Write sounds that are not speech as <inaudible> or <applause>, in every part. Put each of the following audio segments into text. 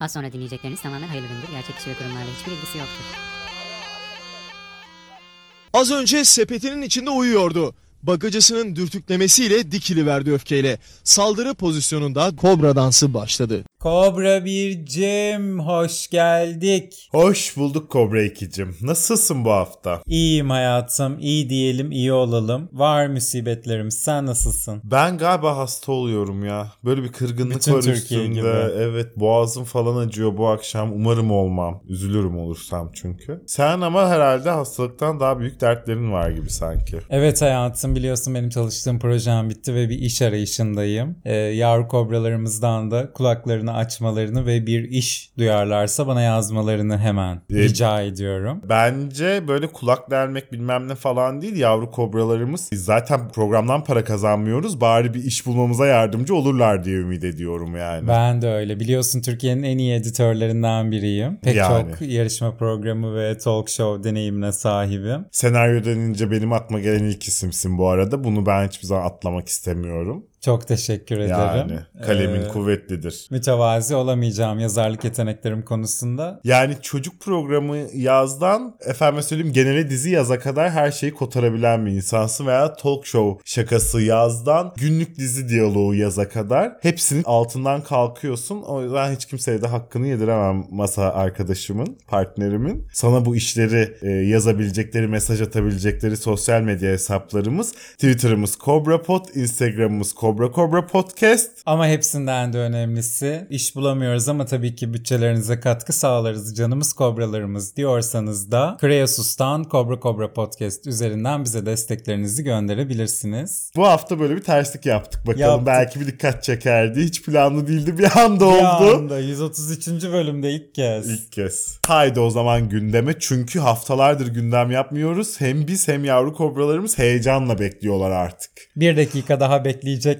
Az sonra dinleyecekleriniz tamamen hayırlı üründür. Gerçek kişi ve kurumlarla hiçbir ilgisi yoktur. Az önce sepetinin içinde uyuyordu. Bagacısının dürtüklemesiyle dikiliverdi öfkeyle. Saldırı pozisyonunda kobra dansı başladı. Kobra bircim hoş geldik. Hoş bulduk Kobra 2'cim. Nasılsın bu hafta? İyiyim hayatım, iyi diyelim, iyi olalım. Var musibetlerim, sen nasılsın? Ben galiba hasta oluyorum ya. Böyle bir kırgınlık Bütün var Türkiye üstümde. gibi. Evet boğazım falan acıyor bu akşam. Umarım olmam. Üzülürüm olursam çünkü. Sen ama herhalde hastalıktan daha büyük dertlerin var gibi sanki. Evet hayatım biliyorsun benim çalıştığım projem bitti ve bir iş arayışındayım. Ee, yavru kobralarımızdan da kulaklarını açmalarını ve bir iş duyarlarsa bana yazmalarını hemen Ee, rica ediyorum. Bence böyle kulak delmek bilmem ne falan değil yavru kobralarımız. Biz zaten programdan para kazanmıyoruz. Bari bir iş bulmamıza yardımcı olurlar diye ümit ediyorum yani. Ben de öyle. Biliyorsun Türkiye'nin en iyi editörlerinden biriyim. Pek Yani. çok yarışma programı ve talk show deneyimine sahibim. Senaryo denince benim aklıma gelen ilk isimsin bu arada. Bunu ben hiçbir zaman atlamak istemiyorum. Çok teşekkür ederim. Yani kalemin Ee, kuvvetlidir. mütevazi olamayacağım yazarlık yeteneklerim konusunda. Yani çocuk programı yazdan efendim söyleyeyim genele dizi yaza kadar her şeyi kotarabilen bir insansın veya talk show şakası yazdan günlük dizi diyaloğu yaza kadar hepsinin altından kalkıyorsun. O yüzden hiç kimseye de hakkını yediremem masa arkadaşımın, partnerimin. Sana bu işleri e, yazabilecekleri, mesaj atabilecekleri sosyal medya hesaplarımız Twitter'ımız CobraPod, Instagram'ımız Cobra Cobra Podcast. Ama hepsinden de önemlisi iş bulamıyoruz ama tabii ki bütçelerinize katkı sağlarız canımız kobralarımız diyorsanız da Kreasus'tan Kobra Kobra Podcast üzerinden bize desteklerinizi gönderebilirsiniz. Bu hafta böyle bir terslik yaptık bakalım. Yaptık. Belki bir dikkat çekerdi. Hiç planlı değildi. Bir anda Bir oldu. anda 133. bölümde ilk kez. İlk kez. Haydi o zaman gündeme. Çünkü haftalardır gündem yapmıyoruz. Hem biz hem yavru kobralarımız heyecanla bekliyorlar artık. Bir dakika daha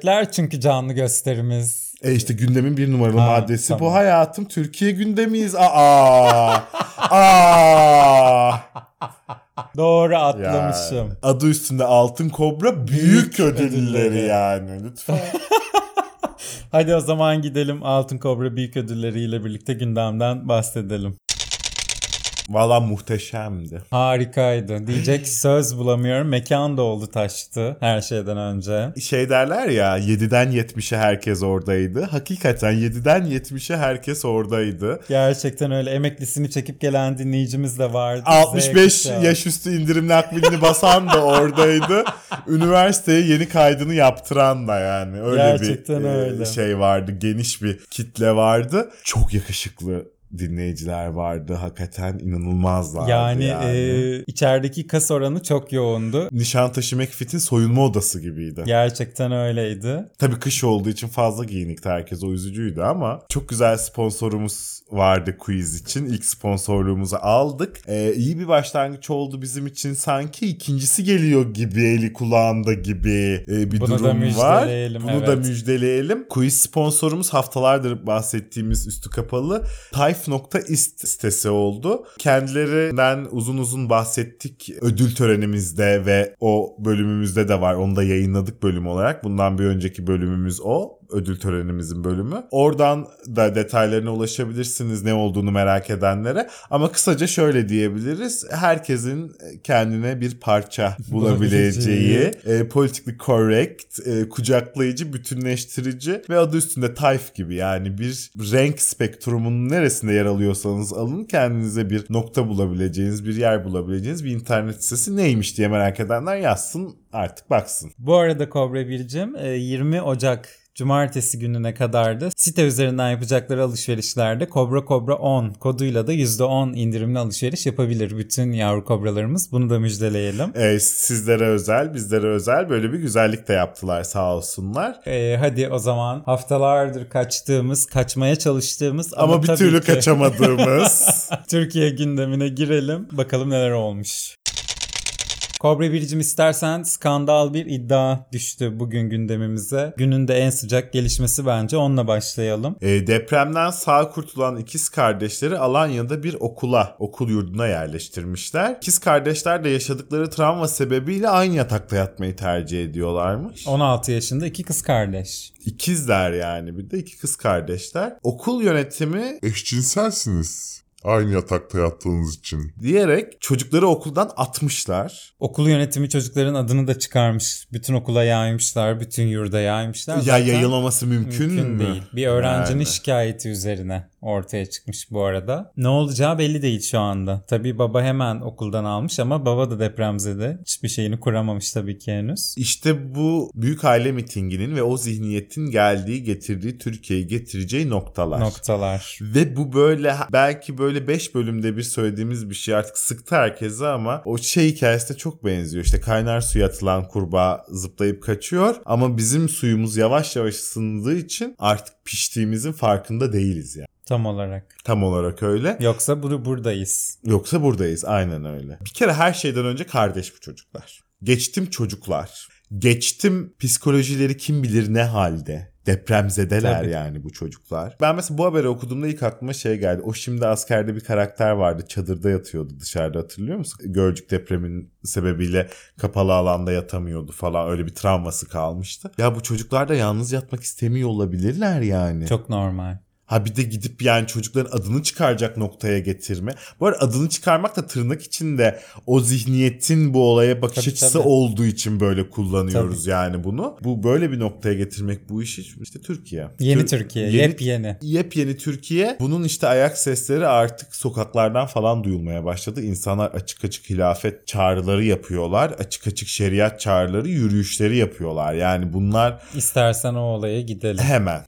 bekleyecekler çünkü canlı gösterimiz. E işte gündemin bir numaralı Ha, maddesi tamam. bu hayatım. Türkiye gündemiyiz. Aa! <laughs> Aa! Doğru Yani, atlamışım. adı üstünde altın kobra büyük, Büyük ödülleri ödülleri. yani. Lütfen. <laughs> Hadi o zaman gidelim Altın Kobra büyük ödülleriyle birlikte gündemden bahsedelim. Valla muhteşemdi. Harikaydı. Diyecek <laughs> söz bulamıyorum. Mekan da oldu taştı her şeyden önce. şey derler ya 7'den 70'e herkes oradaydı. Hakikaten 7'den 70'e herkes oradaydı. Gerçekten öyle emeklisini çekip gelen dinleyicimiz de vardı. 65 Z kuşağı. yaş üstü indirimli akbilini basan da oradaydı. <laughs> Üniversiteye yeni kaydını yaptıran da yani. Öyle Gerçekten bir e, öyle. şey vardı. Geniş bir kitle vardı. Çok yakışıklı dinleyiciler vardı. Hakikaten inanılmazlardı Yani, yani. e, içerideki kas oranı çok yoğundu. Nişantaşı McFit'in soyunma odası gibiydi. Gerçekten öyleydi. Tabii kış olduğu için fazla giyinikti herkes o üzücüydü ama çok güzel sponsorumuz vardı quiz için. İlk sponsorluğumuzu aldık. Ee, iyi bir başlangıç oldu bizim için. Sanki ikincisi geliyor gibi eli kulağında gibi e, bir Bunu da durum var. müjdeleyelim, Bunu da evet. müjdeleyelim. Quiz sponsorumuz haftalardır bahsettiğimiz üstü kapalı Tayf.ist sitesi oldu. Kendilerinden uzun uzun bahsettik ödül törenimizde ve o bölümümüzde de var. Onu da yayınladık bölüm olarak. Bundan bir önceki bölümümüz o. Ödül törenimizin bölümü. Oradan da detaylarına ulaşabilirsiniz ne olduğunu merak edenlere. Ama kısaca şöyle diyebiliriz. Herkesin kendine bir parça <laughs> bulabileceği, e, politically correct, e, kucaklayıcı, bütünleştirici ve adı üstünde tayf gibi yani bir renk spektrumunun neresinde yer alıyorsanız alın kendinize bir nokta bulabileceğiniz, bir yer bulabileceğiniz bir internet sitesi neymiş diye merak edenler yazsın artık baksın. Bu arada Kobra Bircim e, 20 Ocak Cumartesi gününe kadar da site üzerinden yapacakları alışverişlerde Kobra Kobra 10 koduyla da %10 indirimli alışveriş yapabilir bütün yavru kobralarımız. Bunu da müjdeleyelim. E, sizlere özel, bizlere özel böyle bir güzellik de yaptılar sağ olsunlar. E, hadi o zaman haftalardır kaçtığımız, kaçmaya çalıştığımız ama, Ama bir türlü ki kaçamadığımız <laughs> Türkiye gündemine girelim. Bakalım neler olmuş. Kobra Biricim istersen skandal bir iddia düştü bugün gündemimize. Günün de en sıcak gelişmesi bence onunla başlayalım. E, depremden sağ kurtulan ikiz kardeşleri Alanya'da bir okula, okul yurduna yerleştirmişler. İkiz kardeşler de yaşadıkları travma sebebiyle aynı yatakta yatmayı tercih ediyorlarmış. 16 yaşında iki kız kardeş. İkizler yani bir de iki kız kardeşler. Okul yönetimi Eşcinselsiniz. Aynı yatakta yattığınız için. diyerek çocukları okuldan atmışlar. Okul yönetimi çocukların adını da çıkarmış. Bütün okula yaymışlar, bütün yurda yaymışlar. Ya Zaten yayılmaması mümkün, mümkün mü? değil. Bir öğrencinin Yani. şikayeti üzerine ortaya çıkmış bu arada. Ne olacağı belli değil şu anda. Tabii baba hemen okuldan almış ama baba da depremzede. Hiçbir şeyini kuramamış tabii ki henüz. İşte bu büyük aile mitinginin ve o zihniyetin geldiği, getirdiği Türkiye'yi getireceği noktalar. Noktalar. Ve bu böyle belki böyle 5 bölümde bir söylediğimiz bir şey artık sıktı herkese ama o şey hikayesine çok benziyor. İşte kaynar suya atılan kurbağa zıplayıp kaçıyor ama bizim suyumuz yavaş yavaş ısındığı için artık piştiğimizin farkında değiliz yani. Tam olarak. Tam olarak öyle. Yoksa bur- buradayız. Yoksa buradayız aynen öyle. Bir kere her şeyden önce kardeş bu çocuklar. Geçtim çocuklar. Geçtim psikolojileri kim bilir ne halde. Depremzedeler Tabii. yani bu çocuklar. Ben mesela bu haberi okuduğumda ilk aklıma şey geldi. O şimdi askerde bir karakter vardı. Çadırda yatıyordu dışarıda hatırlıyor musun? Gölcük depremin sebebiyle kapalı alanda yatamıyordu falan. Öyle bir travması kalmıştı. Ya bu çocuklar da yalnız yatmak istemiyor olabilirler yani. Çok normal. Ha bir de gidip yani çocukların adını çıkaracak noktaya getirme. Bu arada adını çıkarmak da tırnak içinde o zihniyetin bu olaya bakış Tabii, açısı tabii. olduğu için böyle kullanıyoruz yani bunu. Bu böyle bir noktaya getirmek bu işi işte Türkiye. Yeni Tür- Türkiye. yeni- Yepyeni. Yepyeni Türkiye. Bunun işte ayak sesleri artık sokaklardan falan duyulmaya başladı. İnsanlar açık açık hilafet çağrıları yapıyorlar. Açık açık şeriat çağrıları, yürüyüşleri yapıyorlar. Yani bunlar İstersen o olaya gidelim. hemen.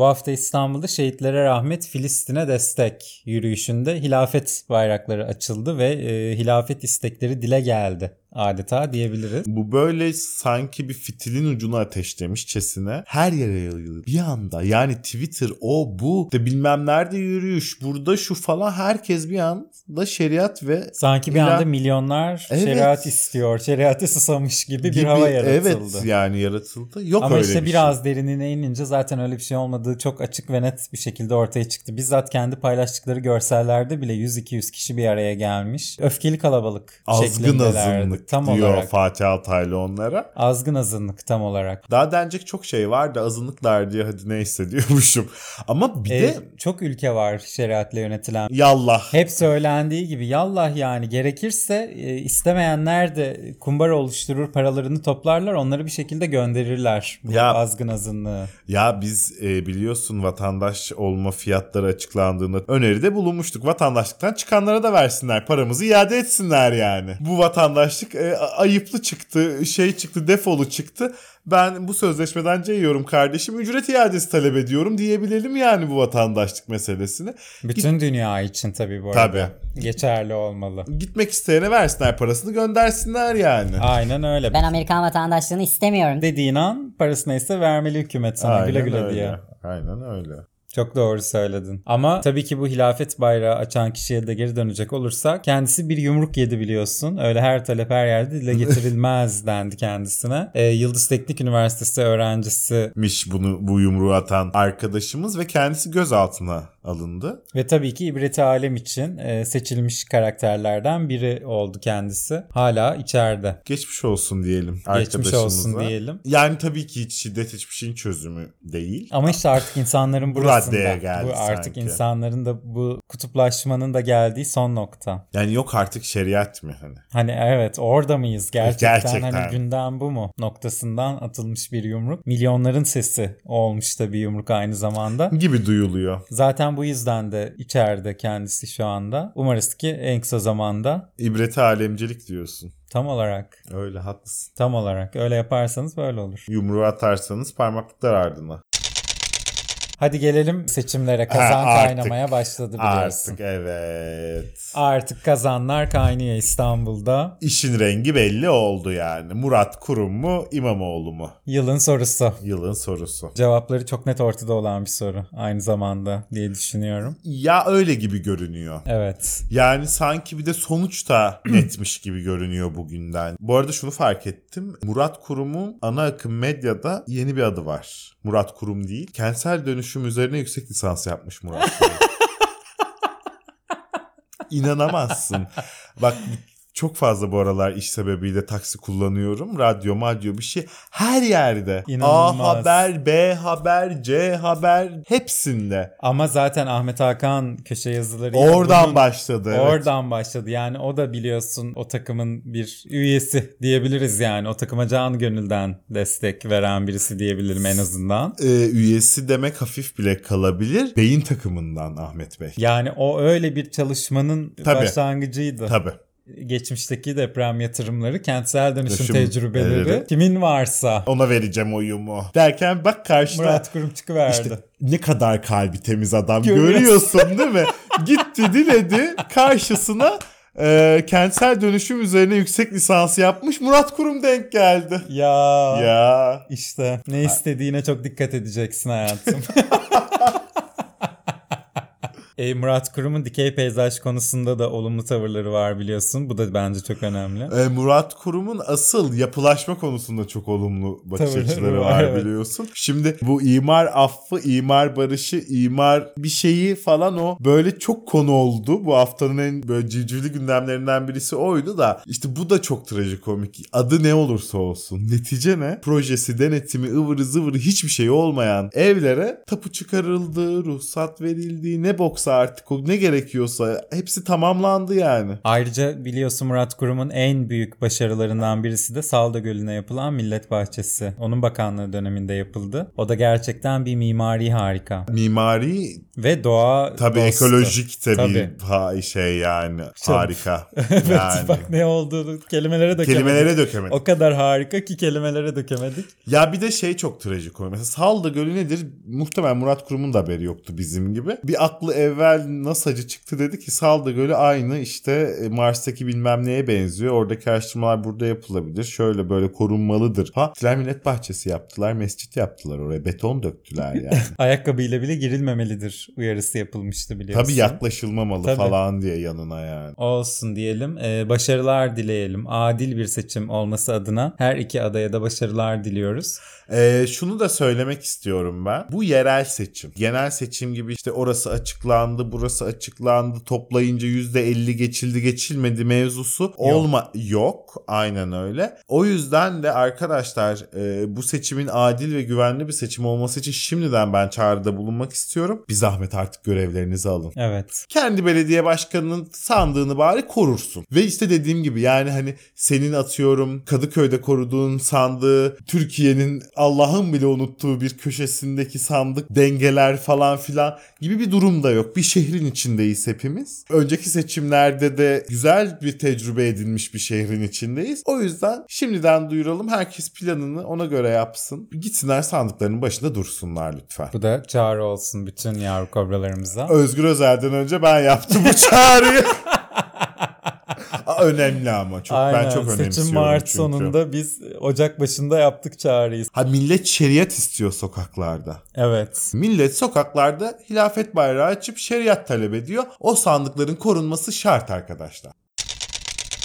Bu hafta İstanbul'da şehitlere rahmet Filistin'e destek yürüyüşünde hilafet bayrakları açıldı ve e, hilafet istekleri dile geldi adeta diyebiliriz. Bu böyle sanki bir fitilin ucunu ateşlemişçesine her yere yayılıyor. Bir anda yani Twitter o bu de bilmem nerede yürüyüş burada şu falan herkes bir anda şeriat ve Sanki bir İla- anda milyonlar Evet. şeriat istiyor, şeriatı susamış gibi, bir gibi- hava yaratıldı. Evet yani yaratıldı. Yok Ama öyle işte bir biraz şey. derinine inince zaten öyle bir şey olmadığı çok açık ve net bir şekilde ortaya çıktı. Bizzat kendi paylaştıkları görsellerde bile 100-200 kişi bir araya gelmiş. Öfkeli kalabalık Azgın şeklindelerdi. Tam diyor olarak. Fatih Altaylı onlara. Azgın azınlık tam olarak. Daha denecek çok şey var da azınlıklar diye hadi neyse diyormuşum. Ama bir Ee, de çok ülke var şeriatla yönetilen. yallah. Hep söylendiği gibi yallah yani gerekirse e, istemeyenler de kumbar oluşturur paralarını toplarlar onları bir şekilde gönderirler bu Ya- azgın azınlığı. Ya biz e, biliyorsun vatandaş olma fiyatları açıklandığında öneride bulunmuştuk. Vatandaşlıktan çıkanlara da versinler. Paramızı iade etsinler yani. Bu vatandaşlık e, a- ayıplı çıktı, şey çıktı, defolu çıktı. Ben bu sözleşmeden cayıyorum kardeşim. Ücret iadesi talep ediyorum diyebilelim yani bu vatandaşlık meselesini. Bütün dünya için tabii bu arada. Tabii. Geçerli olmalı. Gitmek isteyene versinler parasını göndersinler yani. Aynen öyle. Ben Amerikan vatandaşlığını istemiyorum. Dediğin an parası neyse vermeli hükümet sana güle güle öyle. diye. Aynen öyle. Çok doğru söyledin. Ama tabii ki bu hilafet bayrağı açan kişiye de geri dönecek olursak kendisi bir yumruk yedi biliyorsun. Öyle her talep her yerde dile <laughs> getirilmez dendi kendisine. Ee, Yıldız Teknik Üniversitesi öğrencisi Miş bunu bu yumruğu atan arkadaşımız ve kendisi gözaltına alındı. ve tabii ki ibreti alem için e, seçilmiş karakterlerden biri oldu kendisi. Hala içeride. Geçmiş olsun diyelim Geçmiş olsun diyelim. Yani tabii ki hiç şiddet hiçbir şeyin çözümü değil. Ama işte artık insanların Bu burasında. raddeye geldi bu artık sanki. insanların da bu kutuplaşmanın da geldiği son nokta. Yani yok artık şeriat mi hani? Hani evet orada mıyız gerçekten, Gerçekten. hani gündem bu mu noktasından atılmış bir yumruk. Milyonların sesi olmuş da bir yumruk aynı zamanda. Gibi duyuluyor. Zaten bu yüzden de içeride kendisi şu anda. Umarız ki en kısa zamanda İbreti alemcilik diyorsun. tam olarak Öyle haklısın. tam olarak öyle yaparsanız böyle olur. Yumruğu atarsanız parmaklıklar ardına. Hadi gelelim seçimlere. Kazan Ha, artık. kaynamaya başladı biliyorsun. Artık evet. Artık kazanlar kaynıyor İstanbul'da. İşin rengi belli oldu yani. Murat Kurum mu İmamoğlu mu? Yılın sorusu. Yılın sorusu. Cevapları çok net ortada olan bir soru aynı zamanda diye düşünüyorum. Ya öyle gibi görünüyor. Evet. Yani sanki bir de sonuç da <clears throat> netmiş gibi görünüyor bugünden. Bu arada şunu fark ettim. Murat Kurum'un ana akım medyada yeni bir adı var. Murat Kurum değil. Kentsel dönüşüm üzerine yüksek lisans yapmış Murat. <laughs> İnanamazsın. Bak çok fazla bu aralar iş sebebiyle taksi kullanıyorum. Radyo, madyo bir şey. Her yerde. İnanılmaz. A haber, B haber, C haber hepsinde. Ama zaten Ahmet Hakan köşe yazıları Oradan başladı. evet. Oradan başladı. Yani o da biliyorsun o takımın bir üyesi diyebiliriz yani. O takıma can gönülden destek veren birisi diyebilirim en azından. e, üyesi demek hafif bile kalabilir. Beyin takımından Ahmet Bey. Yani o öyle bir çalışmanın Tabii. başlangıcıydı. Tabii. Geçmişteki deprem yatırımları, kentsel dönüşüm Dönüşüm tecrübeleri evet. kimin varsa Ona vereceğim oyumu. Derken bak karşıda Murat Kurum çıkıverdi. işte ne kadar kalbi temiz adam Görüyorsun. görüyorsun değil mi? Gitti diledi karşısına e, kentsel dönüşüm üzerine yüksek lisans yapmış Murat Kurum denk geldi. ya, Ya işte ne istediğine çok dikkat edeceksin hayatım. <laughs> E, Murat Kurum'un dikey peyzaj konusunda da olumlu tavırları var biliyorsun. Bu da bence çok önemli. e, Murat Kurum'un asıl yapılaşma konusunda çok olumlu bakış Tavırları açıları var, <laughs> var evet. biliyorsun. Şimdi bu imar affı, imar barışı, imar bir şeyi falan o böyle çok konu oldu. Bu haftanın en böyle civcivli gündemlerinden birisi oydu da işte bu da çok trajikomik. Adı ne olursa olsun. Netice ne? Projesi, denetimi, ıvırı zıvırı hiçbir şey olmayan evlere tapu çıkarıldı, ruhsat verildi, ne boksa artık o ne gerekiyorsa hepsi tamamlandı yani. Ayrıca biliyorsun Murat Kurum'un en büyük başarılarından birisi de Salda Gölü'ne yapılan Millet Bahçesi. Onun bakanlığı döneminde yapıldı. O da gerçekten bir mimari harika. Mimari Ve doğa Tabii dostu. ekolojik Tabii. ha- şey yani Çok- harika. <laughs> evet yani. bak ne olduğunu kelimelere dökemedik. Kelimelere dökemedik. O kadar harika ki kelimelere dökemedik. Ya bir de şey çok trajik o. Mesela Salda Gölü nedir? Muhtemelen Murat Kurum'un da haberi yoktu bizim gibi. Bir aklı evvel NASA'cı çıktı dedi ki Salda Gölü aynı işte e, Mars'taki bilmem neye benziyor. Oradaki araştırmalar burada yapılabilir. Şöyle böyle korunmalıdır. Ha Millet Bahçesi yaptılar. Mescit yaptılar oraya. Beton döktüler <laughs> yani. Ayakkabıyla bile girilmemelidir uyarısı yapılmıştı biliyorsun. Tabii yaklaşılmamalı Tabii. falan diye yanına yani. Olsun diyelim. Ee, başarılar dileyelim. Adil bir seçim olması adına her iki adaya da başarılar diliyoruz. Ee, şunu da söylemek istiyorum ben. Bu yerel seçim. Genel seçim gibi işte orası açıklandı, burası açıklandı. Toplayınca %50 geçildi, geçilmedi mevzusu olma yok. Aynen öyle. O yüzden de arkadaşlar e, bu seçimin adil ve güvenli bir seçim olması için şimdiden ben çağrıda bulunmak istiyorum. Bir zahmet artık görevlerinizi alın Evet. kendi belediye başkanının sandığını bari korursun. Ve işte dediğim gibi yani hani senin atıyorum Kadıköy'de koruduğun sandığı Türkiye'nin Allah'ın bile unuttuğu bir köşesindeki sandık dengeler falan filan gibi bir durum da yok. Bir şehrin içindeyiz hepimiz. Önceki seçimlerde de güzel bir tecrübe edinmiş bir şehrin içindeyiz. O yüzden şimdiden duyuralım. Herkes planını ona göre yapsın. Gitsinler sandıklarının başında dursunlar lütfen. Bu da çağrı olsun bütün yavru kobralarımıza. Özgür Özel'den önce ben yaptım bu çağrıyı. <laughs> Önemli ama çok Aynen. ben çok önemsiyorum Seçim Mart çünkü. sonunda biz Ocak başında yaptık çağrıyı. Ha millet şeriat istiyor sokaklarda. Evet. Millet sokaklarda hilafet bayrağı açıp şeriat talep ediyor. O sandıkların korunması şart arkadaşlar.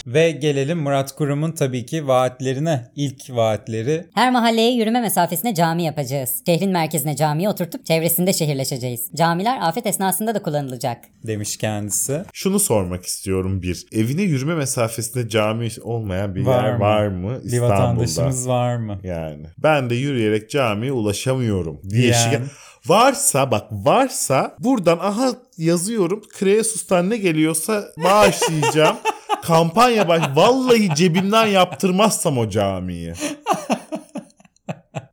Ve gelelim Murat Kurum'un tabii ki vaatlerine. İlk vaatleri Her mahalleye yürüme mesafesine cami yapacağız. Şehrin merkezine camiyi oturtup çevresinde şehirleşeceğiz. Camiler afet esnasında da kullanılacak. demiş kendisi. Şunu sormak istiyorum bir. Evine yürüme mesafesinde cami olmayan bir Var yer mı? var mı Bir İstanbul'da? vatandaşımız var mı? Yani ben de yürüyerek camiye ulaşamıyorum diye Yani. şikayet- Varsa bak varsa buradan aha yazıyorum Kreasus'tan ne geliyorsa bağışlayacağım. <laughs> Kampanya baş. Vallahi cebimden yaptırmazsam o camiyi.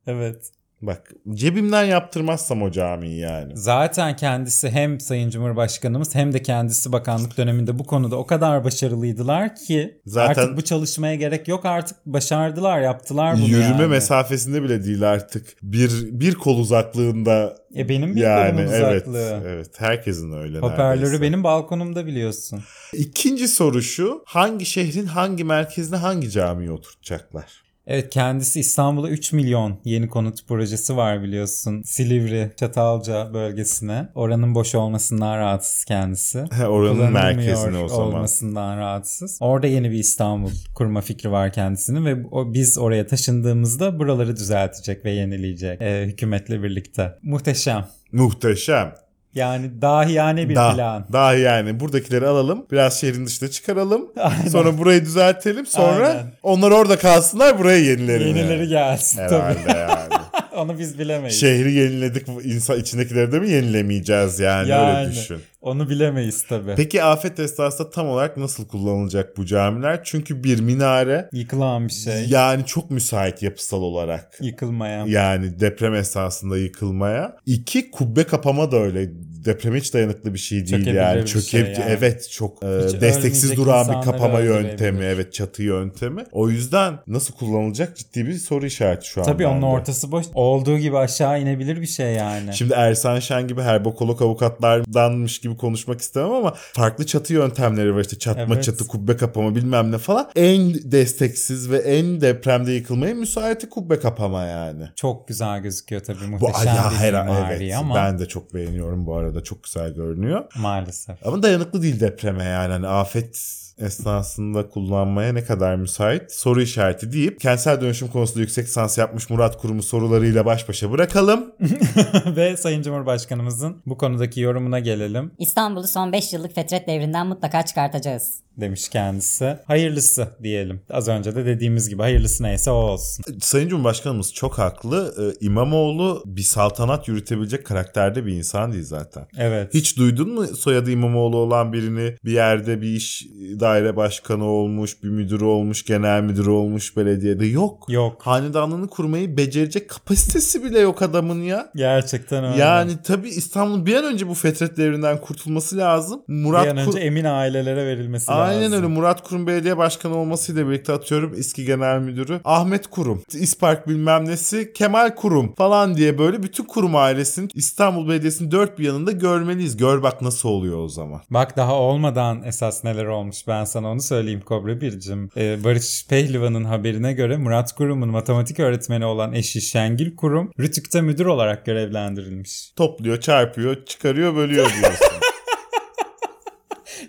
Evet. Bak cebimden yaptırmazsam o camiyi yani. Zaten kendisi hem Sayın Cumhurbaşkanımız hem de kendisi bakanlık döneminde bu konuda o kadar başarılıydılar ki Zaten- artık bu çalışmaya gerek yok artık başardılar yaptılar bunu Yürüme yani. mesafesinde bile değil artık. Bir bir kol uzaklığında E benim bir yani kolumun evet uzaklığı. evet herkesin öyle Hoparlörü neredeyse. benim balkonumda biliyorsun. İkinci soru şu. Hangi şehrin hangi merkezine hangi camiyi oturtacaklar? Evet kendisi İstanbul'a 3 milyon yeni konut projesi var biliyorsun. Silivri, Çatalca bölgesine. Oranın boş olmasından rahatsız kendisi. He, <laughs> oranın merkezine o zaman. olmasından rahatsız. Orada yeni bir İstanbul kurma fikri var kendisinin ve o, biz oraya taşındığımızda buraları düzeltecek ve yenileyecek e, hükümetle birlikte. Muhteşem. Muhteşem. Yani dahiyane bir Da, plan. Daha yani buradakileri alalım. Biraz şehrin dışına çıkaralım. <laughs> Aynen. Sonra burayı düzeltelim. Sonra Aynen. onlar orada kalsınlar yenilelim. Yenileri yani. gelsin tabii. Herhalde yani. <laughs> Onu biz bilemeyiz. Şehri yeniledik. insan içindekileri de mi yenilemeyeceğiz yani, Yani. öyle düşün. Onu bilemeyiz tabii. Peki afet esnasında tam olarak nasıl kullanılacak bu camiler? Çünkü bir minare Yıkılan bir şey. yani çok müsait yapısal olarak. Yıkılmaya. Yani deprem esnasında yıkılmaya. İki kubbe kapama da öyle. Depreme hiç dayanıklı bir şey değil Çökebilir yani. bir Çöke, şey yani. Evet çok e, desteksiz duran bir kapama yöntemi. Evet çatı yöntemi. O yüzden nasıl kullanılacak ciddi bir soru işareti şu an. Tabii onun bende. ortası boş. Olduğu gibi aşağı inebilir bir şey yani. Şimdi Ersan Şen gibi herbokolog avukatlardanmış gibi konuşmak istemem ama farklı çatı yöntemleri var işte çatma Evet. çatı kubbe kapama bilmem ne falan. En desteksiz ve en depremde yıkılmaya müsait kubbe kapama yani. Çok güzel gözüküyor tabii Bu muhteşem ya bir her mimari evet ama ben de çok beğeniyorum bu arada çok güzel görünüyor. maalesef. Ama dayanıklı değil depreme yani hani afet esnasında kullanmaya ne kadar müsait soru işareti deyip kentsel dönüşüm konusunda yüksek lisans yapmış Murat Kurum'u sorularıyla baş başa bırakalım. <laughs> Ve Sayın Cumhurbaşkanımızın bu konudaki yorumuna gelelim İstanbul'u son 5 yıllık fetret devrinden mutlaka çıkartacağız. demiş kendisi. Hayırlısı diyelim. Az önce de dediğimiz gibi hayırlısı neyse o olsun. Sayın Cumhurbaşkanımız çok haklı. Ee, İmamoğlu bir saltanat yürütebilecek karakterde bir insan değil zaten. Evet. Hiç duydun mu soyadı İmamoğlu olan birini bir yerde bir iş daire başkanı olmuş, bir müdürü olmuş, genel müdürü olmuş belediyede? Yok. Yok. Hanedanlığını kurmayı becerecek kapasitesi bile yok adamın ya. Gerçekten öyle. Yani tabii İstanbul'un bir an önce bu fetret devrinden kurtulması lazım. Murat bir an önce Kur- emin ailelere verilmesi lazım. Aynen öyle. Murat Kurum belediye başkanı olmasıyla birlikte atıyorum eski genel müdürü Ahmet Kurum, İspark bilmem nesi Kemal Kurum falan diye böyle bütün kurum ailesinin İstanbul Belediyesi'nin dört bir yanında görmeliyiz. Gör bak nasıl oluyor o zaman. Bak daha olmadan esas neler olmuş ben sana onu söyleyeyim Kobra Bircim. Ee, Barış Pehlivan'ın haberine göre Murat Kurum'un matematik öğretmeni olan eşi Şengül Kurum Rütük'te müdür olarak görevlendirilmiş. Topluyor, çarpıyor, çıkarıyor, bölüyor diyorsun. <laughs>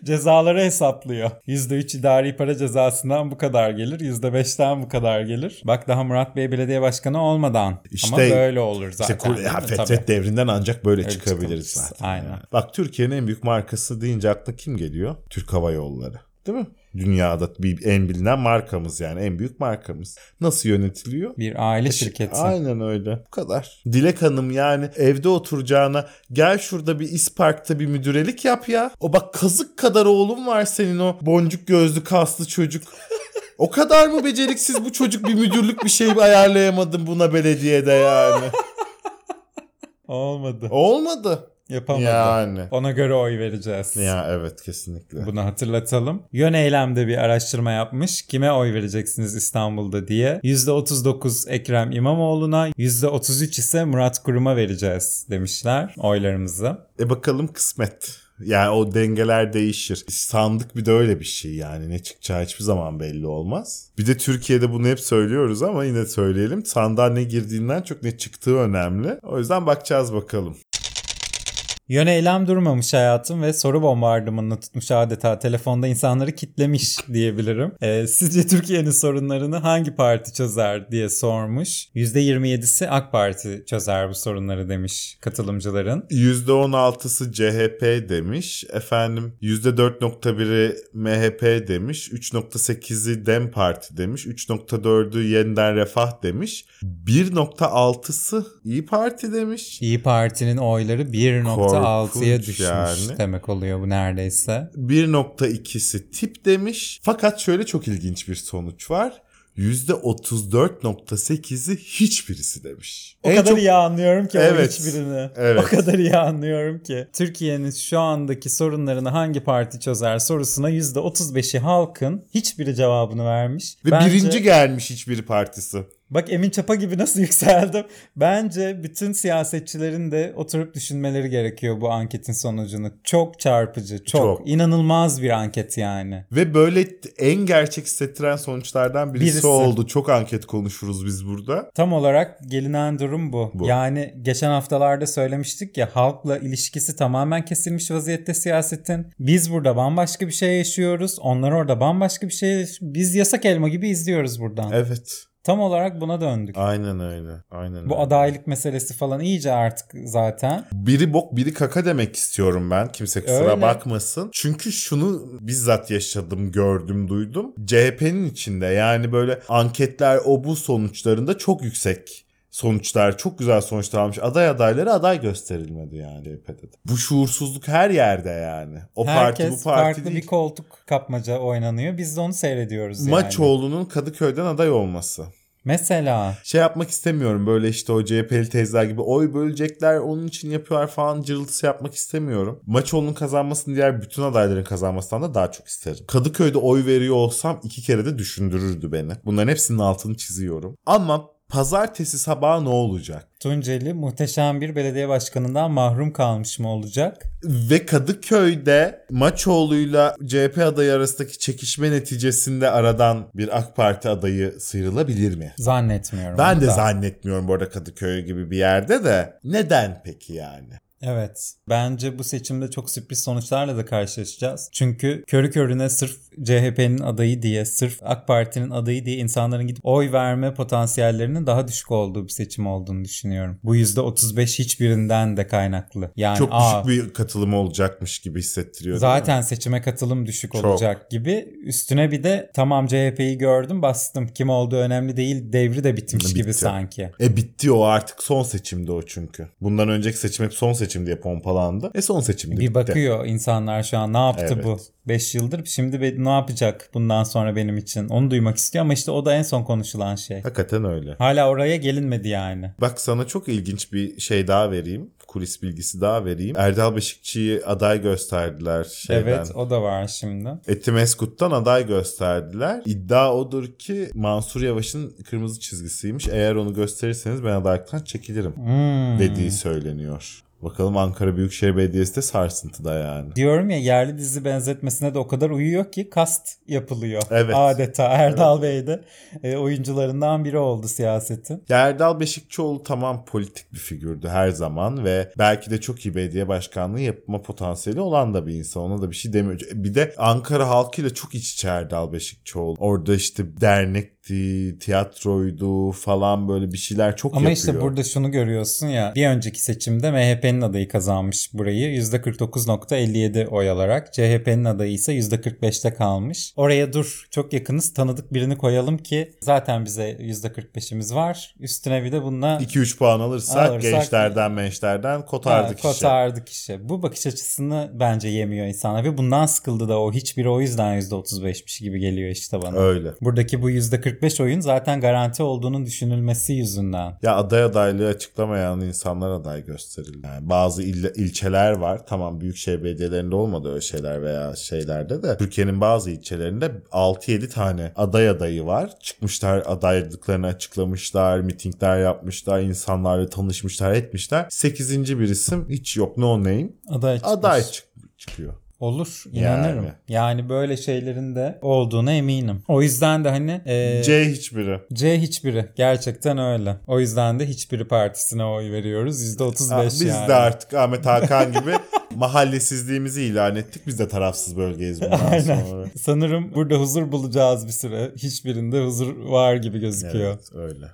Cezaları hesaplıyor. %3 idari para cezasından bu kadar gelir. %5'ten bu kadar gelir. Bak daha Murat Bey belediye başkanı olmadan. İşte- Ama böyle olur zaten. İşte ya, mi? fetret Tabii. devrinden ancak böyle Öyle çıkabiliriz zaten. Aynen. ya. Bak Türkiye'nin en büyük markası deyince akla kim geliyor? Türk Hava Yolları. Değil mi? Dünyada bir en bilinen markamız yani en büyük markamız. Nasıl yönetiliyor? Bir aile şirketi. Aynen öyle. Bu kadar. Dilek Hanım yani evde oturacağına gel şurada bir İspark'ta bir müdürelik yap ya. O bak kazık kadar oğlum var senin o boncuk gözlü kaslı çocuk. O kadar mı beceriksiz bu çocuk bir müdürlük bir şey ayarlayamadım buna belediyede yani. <laughs> Olmadı. Olmadı. Yapamadı. Yani. Ona göre oy vereceğiz. Ya evet kesinlikle. Bunu hatırlatalım. Yön Eylem'de bir araştırma yapmış. Kime oy vereceksiniz İstanbul'da diye. %39 Ekrem İmamoğlu'na, %33 ise Murat Kurum'a vereceğiz demişler oylarımızı. E bakalım kısmet. Yani o dengeler değişir. Sandık bir de öyle bir şey yani ne çıkacağı hiçbir zaman belli olmaz. Bir de Türkiye'de bunu hep söylüyoruz ama yine söyleyelim. Sandığa ne girdiğinden çok ne çıktığı önemli. O yüzden bakacağız bakalım. Yöne eylem durmamış hayatım ve soru bombardımanını tutmuş adeta telefonda insanları kitlemiş diyebilirim. E, sizce Türkiye'nin sorunlarını hangi parti çözer diye sormuş. %27'si AK Parti çözer bu sorunları demiş katılımcıların. %16'sı CHP demiş. Efendim %4.1'i MHP demiş. 3.8'i DEM Parti demiş. 3.4'ü Yeniden Refah demiş. 1.6'sı İyi Parti demiş. İyi Parti'nin oyları 1.6 6'ya düşmüş yani. demek oluyor bu neredeyse. 1.2'si tip demiş. Fakat şöyle çok ilginç bir sonuç var. %34.8'i hiçbirisi demiş. O en kadar çok... iyi anlıyorum ki evet, hiçbirini. Evet. O kadar iyi anlıyorum ki. Türkiye'nin şu andaki sorunlarını hangi parti çözer sorusuna %35'i halkın hiçbiri cevabını vermiş. Ve Bence... birinci gelmiş hiçbir partisi. Bak Emin Çapa gibi nasıl <laughs> yükseldim. Bence bütün siyasetçilerin de oturup düşünmeleri gerekiyor bu anketin sonucunu. Çok çarpıcı, çok, Çok. inanılmaz bir anket yani. Ve böyle en gerçek hissettiren sonuçlardan birisi, Birisi. oldu. Çok anket konuşuruz biz burada. Tam olarak gelinen durum bu. Bu. Yani geçen haftalarda söylemiştik ya halkla ilişkisi tamamen kesilmiş vaziyette siyasetin. Biz burada bambaşka bir şey yaşıyoruz. Onlar orada bambaşka bir şey Biz yasak elma gibi izliyoruz buradan. Evet. Tam olarak buna döndük. Aynen öyle. Aynen Bu öyle. adaylık meselesi falan iyice artık zaten. Biri bok biri kaka demek istiyorum ben. Kimse kusura Öyle. bakmasın. Çünkü şunu bizzat yaşadım, gördüm, duydum. CHP'nin içinde yani böyle anketler o bu sonuçlarında çok yüksek sonuçlar, çok güzel sonuçlar almış. Aday adayları aday gösterilmedi yani CHP'de. de. Bu şuursuzluk her yerde yani. O Herkes parti bu parti farklı değil. bir koltuk kapmaca oynanıyor. Biz de onu seyrediyoruz yani. Maçoğlu'nun Kadıköy'den aday olması. Mesela Şey yapmak istemiyorum böyle işte o CHP'li teyzeler gibi oy bölecekler onun için yapıyorlar falan cırıltısı yapmak istemiyorum. Maçoğlu'nun kazanmasını diğer bütün adayların kazanmasından da daha çok isterim. Kadıköy'de oy veriyor olsam iki kere de düşündürürdü beni. Bunların hepsinin altını çiziyorum. Ama pazartesi sabahı ne olacak? Tunceli muhteşem bir belediye başkanından mahrum kalmış mı olacak? Ve Kadıköy'de Maçoğlu'yla CHP adayı arasındaki çekişme neticesinde aradan bir AK Parti adayı sıyrılabilir mi? Zannetmiyorum. Ben de da. zannetmiyorum bu arada Kadıköy gibi bir yerde de. Neden peki yani? Evet. Bence bu seçimde çok sürpriz sonuçlarla da karşılaşacağız. Çünkü körü körüne sırf CHP'nin adayı diye, sırf AK Parti'nin adayı diye insanların gidip oy verme potansiyellerinin daha düşük olduğu bir seçim olduğunu düşünüyorum. Bu %35 hiçbirinden de kaynaklı. Yani Çok aa, düşük bir katılım olacakmış gibi hissettiriyor. Zaten seçime katılım düşük Çok. olacak gibi. Üstüne bir de tamam CHP'yi gördüm bastım. Kim olduğu önemli değil. Devri de bitmiş Bitti. gibi sanki. E bitti o artık son seçimdi o çünkü. Bundan önceki seçim hep son seçim diye pompalandı. E son seçimdi Bir bakıyor insanlar şu an ne yaptı Evet. bu 5 yıldır. Şimdi ne yapacak bundan sonra benim için? Onu duymak istiyor ama işte o da en son konuşulan şey. Hakikaten öyle. Hala oraya gelinmedi yani. Bak sana çok ilginç bir şey daha vereyim. Kulis bilgisi daha vereyim. Erdal Beşikçi'yi aday gösterdiler şeyden. Evet o da var şimdi. Etimeskut'tan aday gösterdiler. İddia odur ki Mansur Yavaş'ın kırmızı çizgisiymiş. Eğer onu gösterirseniz ben adaylıktan çekilirim Hmm. dediği söyleniyor. Bakalım Ankara Büyükşehir Belediyesi de sarsıntıda yani. Diyorum ya yerli dizi benzetmesine de o kadar uyuyor ki kast yapılıyor. Evet. Adeta Erdal Bey de e, oyuncularından biri oldu siyasetin. Ya Erdal Beşikçioğlu tamam politik bir figürdü her zaman ve belki de çok iyi belediye başkanlığı yapma potansiyeli olan da bir insan. Ona da bir şey demiyor. Bir de Ankara halkıyla çok iç içe Erdal Beşikçioğlu. Orada işte dernekti, tiyatroydu falan böyle bir şeyler çok Ama yapıyor. işte burada şunu görüyorsun ya bir önceki seçimde MHP'nin adayı kazanmış burayı %49.57 oy alarak CHP'nin adayı ise %45'te kalmış. Oraya dur çok yakınız tanıdık birini koyalım ki zaten bize %45'imiz var. Üstüne bir de bununla 2-3 puan alırsak, Alırsak- gençlerden mençlerden kotardık Ha, işi. kotardık işi. Bu bakış açısını bence yemiyor insanlar ve bundan sıkıldı da o hiçbiri o yüzden %35'miş gibi geliyor işte bana. Öyle. Buradaki bu %45 oyun zaten garanti olduğunun düşünülmesi yüzünden. Ya aday adaylığı açıklamayan insanlar aday gösterildi. Yani bazı il- ilçeler var. Tamam büyükşehir belediyelerinde olmadı öyle şeyler veya şeylerde de. Türkiye'nin bazı ilçelerinde 6-7 tane aday adayı var. Çıkmışlar adaylıklarını açıklamışlar, mitingler yapmışlar, insanlarla tanışmışlar, etmişler. 8. bir isim hiç yok no name. Aday çıkmış. Aday çık- çıkıyor. Olur inanırım. Yani. Yani. böyle şeylerin de olduğuna eminim. O yüzden de hani e, C, C hiçbiri. hiçbiri gerçekten öyle. O yüzden de hiçbiri partisine oy veriyoruz. %35 Ha, biz yani. de artık Ahmet Hakan gibi <laughs> mahallesizliğimizi ilan ettik. Biz de tarafsız bölgeyiz bundan <laughs> Aynen. sonra. Sanırım burada huzur bulacağız bir süre. Hiçbirinde huzur var gibi gözüküyor. Evet öyle.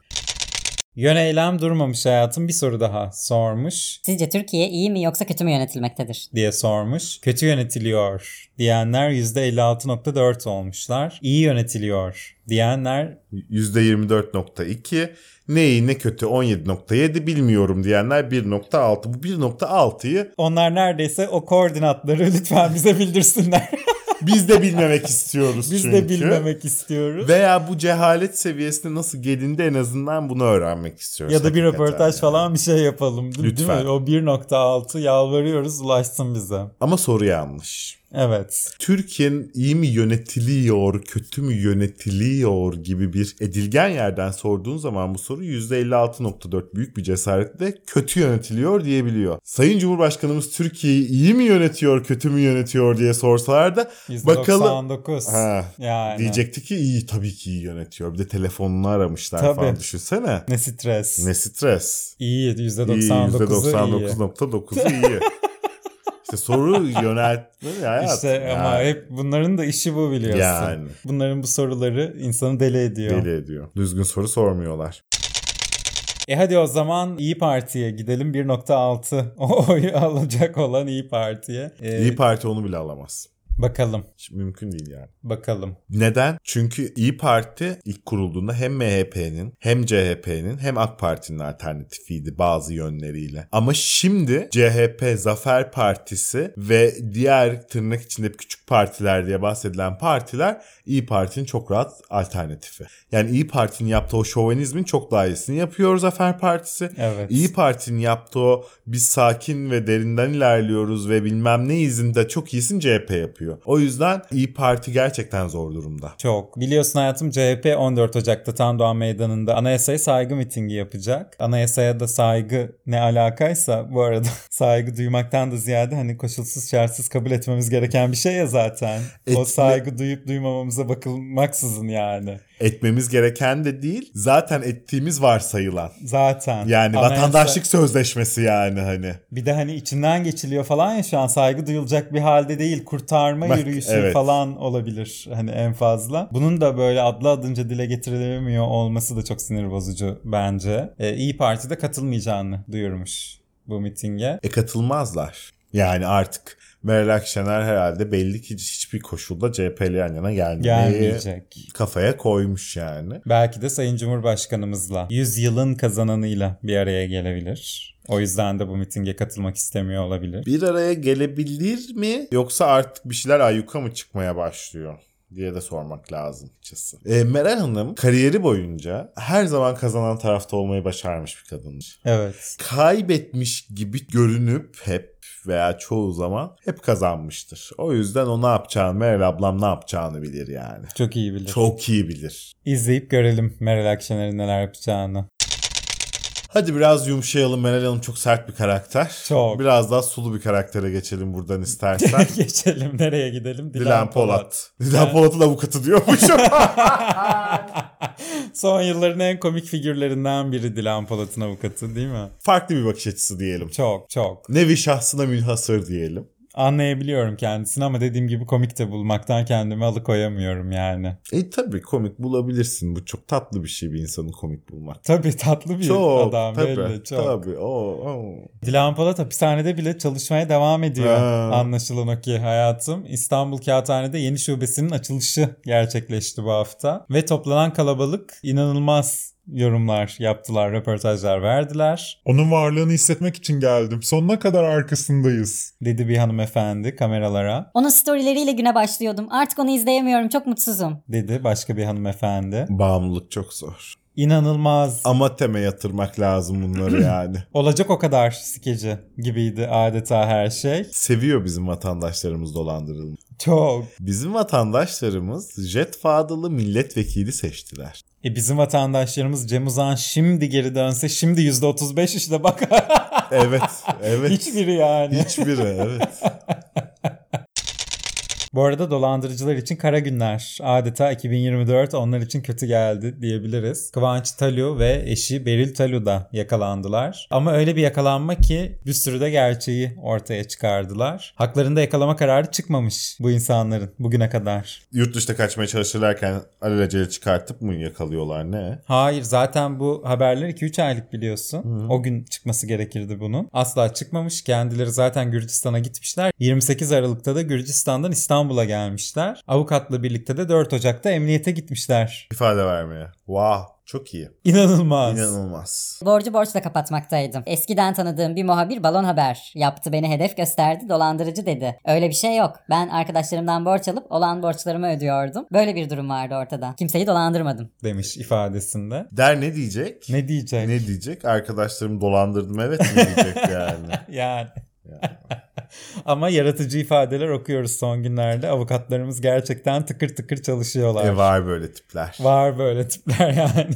Yön eylem durmamış hayatım bir soru daha sormuş Sizce Türkiye iyi mi yoksa kötü mü yönetilmektedir? diye sormuş. Kötü yönetiliyor diyenler %56.4 olmuşlar. İyi yönetiliyor diyenler %24.2 ne iyi ne kötü 17.7 bilmiyorum diyenler 1.6 bu 1.6'yı onlar neredeyse o koordinatları <laughs> lütfen bize bildirsinler. <laughs> Biz de bilmemek istiyoruz Biz çünkü. de bilmemek istiyoruz. Veya bu cehalet seviyesine nasıl gelindi en azından bunu öğrenmek istiyoruz. ya da bir röportaj yani. falan bir şey yapalım. Değil Lütfen. mi? O 1.6 yalvarıyoruz ulaşsın bize. Ama soru yanlış. Evet. Türkiye'nin iyi mi yönetiliyor, kötü mü yönetiliyor gibi bir edilgen yerden sorduğun zaman bu soru %56.4 büyük bir cesaretle kötü yönetiliyor diyebiliyor. Sayın Cumhurbaşkanımız Türkiye'yi iyi mi yönetiyor, kötü mü yönetiyor diye sorsalar da bakalım. %99. Ha, Yani. diyecekti ki iyi tabii ki iyi yönetiyor. Bir de telefonunu aramışlar Tabii. falan düşünsene. Ne stres. Ne stres. İyi İyi %99'u iyi. %99.9'u iyi. <laughs> İşte soru yöneltme hayat. İşte ama Yani. hep bunların da işi bu biliyorsun. Yani. Bunların bu soruları insanı deli ediyor. Deli ediyor. Düzgün soru sormuyorlar. E hadi o zaman İyi Parti'ye gidelim 1.6 o oyu alacak olan İyi Parti'ye. E, İyi Parti onu bile alamaz. Bakalım Hiç mümkün değil yani. bakalım. Neden? Çünkü İyi Parti ilk kurulduğunda hem MHP'nin hem CHP'nin hem AK Parti'nin alternatifiydi bazı yönleriyle. Ama şimdi CHP, Zafer Partisi ve diğer tırnak içinde küçük partiler diye bahsedilen partiler İyi Parti'nin çok rahat alternatifi. Yani İyi Parti'nin yaptığı o şovenizmin çok daha iyisini yapıyor Zafer Partisi. Evet. İyi Parti'nin yaptığı o biz sakin ve derinden ilerliyoruz ve bilmem ne izinde çok iyisin CHP yapıyor. O yüzden İyi Parti gerçekten zor durumda. Çok. Biliyorsun hayatım CHP 14 Ocak'ta Tandoğan Meydanı'nda anayasaya saygı mitingi yapacak. Anayasaya da saygı ne alakaysa bu arada <laughs> saygı duymaktan da ziyade hani koşulsuz şartsız kabul etmemiz gereken bir şey ya zaten. O Etme- saygı duyup duymamamıza bakılmaksızın yani. Etmemiz gereken de değil zaten ettiğimiz varsayılan. Zaten. Yani Anayasa- vatandaşlık sözleşmesi yani hani. Bir de hani içinden geçiliyor falan ya şu an saygı duyulacak bir halde değil kurtarma Bak, yürüyüşü evet. falan olabilir hani en fazla. Bunun da böyle adlı adınca dile getirilemiyor olması da çok sinir bozucu bence. Ee, İyi Parti de katılmayacağını duyurmuş bu mitinge. E katılmazlar. Yani artık Meral Akşener herhalde belli ki hiçbir koşulda CHP ile yan yana gelmeyi Gelmeyecek. kafaya koymuş yani. Belki de Sayın Cumhurbaşkanımızla 100 yılın kazananıyla bir araya gelebilir. O yüzden de bu mitinge katılmak istemiyor olabilir. Bir araya gelebilir mi yoksa artık bir şeyler ayyuka mı çıkmaya başlıyor? diye de sormak lazım açıkçası. E, Meral Hanım kariyeri boyunca her zaman kazanan tarafta olmayı başarmış bir kadındır. Evet. Kaybetmiş gibi görünüp hep veya çoğu zaman hep kazanmıştır. O yüzden o ne yapacağını, Meral ablam ne yapacağını bilir yani. Çok iyi bilir. Çok iyi bilir. İzleyip görelim Meral Akşener'in neler yapacağını. Hadi biraz yumuşayalım. Meral Hanım çok sert bir karakter. Çok. Biraz daha sulu bir karaktere geçelim buradan istersen. <laughs> Geçelim nereye gidelim? Dilan Polat. Dilan Polat'ın avukatı diyormuşum. <laughs> <laughs> Son yılların en komik figürlerinden biri Dilan Polat'ın avukatı değil mi? Farklı bir bakış açısı diyelim. Çok çok. Nevi şahsına münhasır diyelim. Anlayabiliyorum kendisini ama dediğim gibi komik de bulmaktan kendimi alıkoyamıyorum yani. E tabii komik bulabilirsin. Bu çok tatlı bir şey bir insanın komik bulmak. Tabii tatlı bir Çok adam tabii. belli çok. Tabii. Oo, oo. Dilan Polat hapishanede bile çalışmaya devam ediyor. Ha. Anlaşılan o ki hayatım. İstanbul Kağıthane'de yeni şubesinin açılışı gerçekleşti bu hafta. Ve toplanan kalabalık inanılmaz yorumlar yaptılar, röportajlar verdiler. Onun varlığını hissetmek için geldim. Sonuna kadar arkasındayız. Dedi bir hanımefendi kameralara. Onun storyleriyle güne başlıyordum. Artık onu izleyemiyorum. Çok mutsuzum. Dedi başka bir hanımefendi. Bağımlılık çok zor. İnanılmaz. Ama teme yatırmak lazım bunları <clears throat> yani. Olacak o kadar skeci gibiydi adeta her şey. Seviyor bizim vatandaşlarımız dolandırılmayı. Çok. Bizim vatandaşlarımız Jet Fadıl'ı milletvekili seçtiler. E bizim vatandaşlarımız Cem Uzan şimdi geri dönse şimdi %35 işte bak. <laughs> Evet, evet. Hiçbiri yani. Hiçbiri, evet. <laughs> Bu arada dolandırıcılar için kara günler. Adeta 2024 onlar için kötü geldi diyebiliriz. Kıvanç Talu ve eşi Beril Talu da yakalandılar. Ama öyle bir yakalanma ki bir sürü de gerçeği ortaya çıkardılar. Haklarında yakalama kararı çıkmamış bu insanların bugüne kadar. Yurt dışına kaçmaya çalışırlarken alelacele çıkartıp mı yakalıyorlar ne? Hayır zaten bu haberler 2-3 aylık biliyorsun. O gün çıkması gerekirdi bunun. Asla çıkmamış. Kendileri zaten Gürcistan'a gitmişler. 28 Aralık'ta da Gürcistan'dan İstanbul'a İstanbul'a gelmişler. Avukatla birlikte de 4 Ocak'ta emniyete gitmişler. İfade vermeye. Wow. Çok iyi. İnanılmaz. İnanılmaz. Borcu borçla kapatmaktaydım. Eskiden tanıdığım bir muhabir balon haber yaptı beni hedef gösterdi dolandırıcı dedi. Öyle bir şey yok. Ben arkadaşlarımdan borç alıp olan borçlarımı ödüyordum. Böyle bir durum vardı ortada. Kimseyi dolandırmadım. demiş ifadesinde. Der ne diyecek? Ne diyecek? Ne diyecek? Arkadaşlarımı dolandırdım evet mi diyecek yani. <laughs> Yani. <laughs> Ama yaratıcı ifadeler okuyoruz son günlerde. Avukatlarımız gerçekten tıkır tıkır çalışıyorlar. e var böyle tipler. Var böyle tipler yani.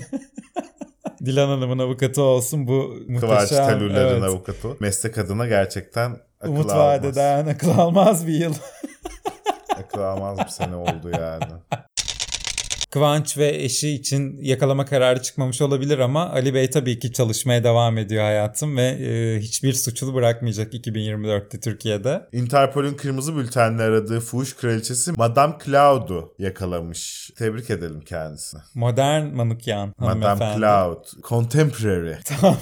<laughs> Dilan Hanım'ın avukatı olsun bu Kıvanç muhteşem. Telurler'in evet, avukatı. Meslek adına gerçekten akıl Umut almaz. vadeden akıl almaz bir yıl. Akıl almaz bir sene oldu yani. <laughs> Kıvanç ve eşi için yakalama kararı çıkmamış olabilir ama Ali Bey tabii ki çalışmaya devam ediyor hayatım ve e, hiçbir suçlu bırakmayacak 2024'te Türkiye'de. Interpol'ün kırmızı bültenle aradığı fuhuş kraliçesi Madame Claude'u yakalamış. Tebrik edelim kendisini. Modern manukyan Madame hanımefendi. Claude. Contemporary. Tamam.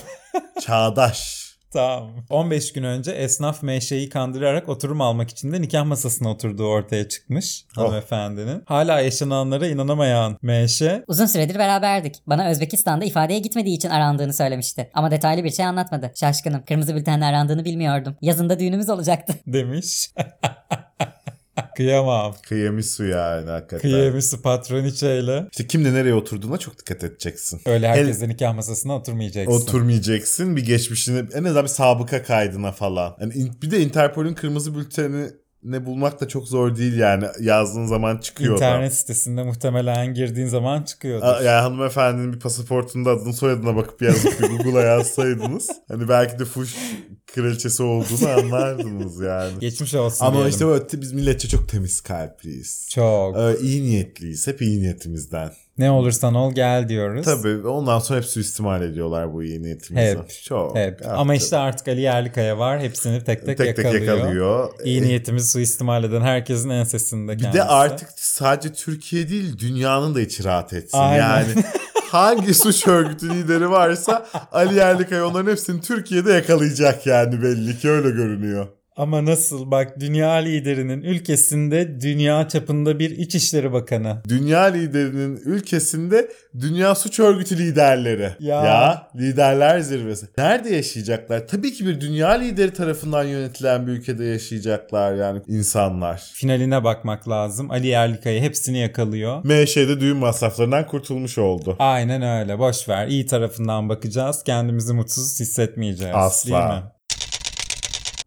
Çağdaş. Tamam. 15 gün önce esnaf meşeyi kandırarak oturum almak için de nikah masasına oturduğu ortaya çıkmış Oh. hanımefendinin. Hala yaşananlara inanamayan meşe Uzun süredir beraberdik. Bana Özbekistan'da ifadeye gitmediği için arandığını söylemişti. Ama detaylı bir şey anlatmadı. Şaşkınım. Kırmızı bültenle arandığını bilmiyordum. Yazında düğünümüz olacaktı. demiş. <laughs> Kıyamam. Kıyamisu yani hakikaten. Kıyamisi patroniçeyle. İşte kimle nereye oturduğuna çok dikkat edeceksin. Öyle herkesle nikah masasına oturmayacaksın. Oturmayacaksın bir geçmişini en azından bir sabıka kaydına falan. Yani bir de Interpol'ün kırmızı bülteni ne bulmak da çok zor değil yani yazdığın zaman çıkıyor İnternet sitesinde muhtemelen girdiğin zaman çıkıyordur. da. A- Yani hanımefendinin bir pasaportunda adını soyadına bakıp yazıp bir Google'a yazsaydınız <laughs> hani belki de fuş kraliçesi olduğunu <laughs> anlardınız yani. Geçmiş olsun Ama diyelim. işte böyle biz milletçe çok temiz kalpliyiz. Çok. Ee, iyi niyetliyiz. Hep iyi niyetimizden. Ne olursan ol gel diyoruz. Tabii ondan sonra hep suistimal ediyorlar bu iyi niyetimizi. Hep, Çok. Hep. Ama işte artık Ali Yerlikaya var. Hepsini tek tek, tek tek yakalıyor. yakalıyor. İyi Ee, niyetimizi suistimal eden herkesin ensesinde Bir kendisi. de artık sadece Türkiye değil dünyanın da içi rahat etsin. Aynen. Yani <laughs> hangi suç örgütü lideri varsa Ali Yerlikaya onların hepsini Türkiye'de yakalayacak yani belli ki öyle görünüyor. Ama nasıl bak dünya liderinin ülkesinde dünya çapında bir İçişleri Bakanı. Dünya liderinin ülkesinde dünya suç örgütü liderleri. Ya. liderler zirvesi. Nerede yaşayacaklar? Tabii ki bir dünya lideri tarafından yönetilen bir ülkede yaşayacaklar yani insanlar. Finaline bakmak lazım. Ali Yerlikaya hepsini yakalıyor. MŞ'de düğün masraflarından kurtulmuş oldu. Aynen öyle. Boş ver. İyi tarafından bakacağız. Kendimizi mutsuz hissetmeyeceğiz. Asla. Değil mi?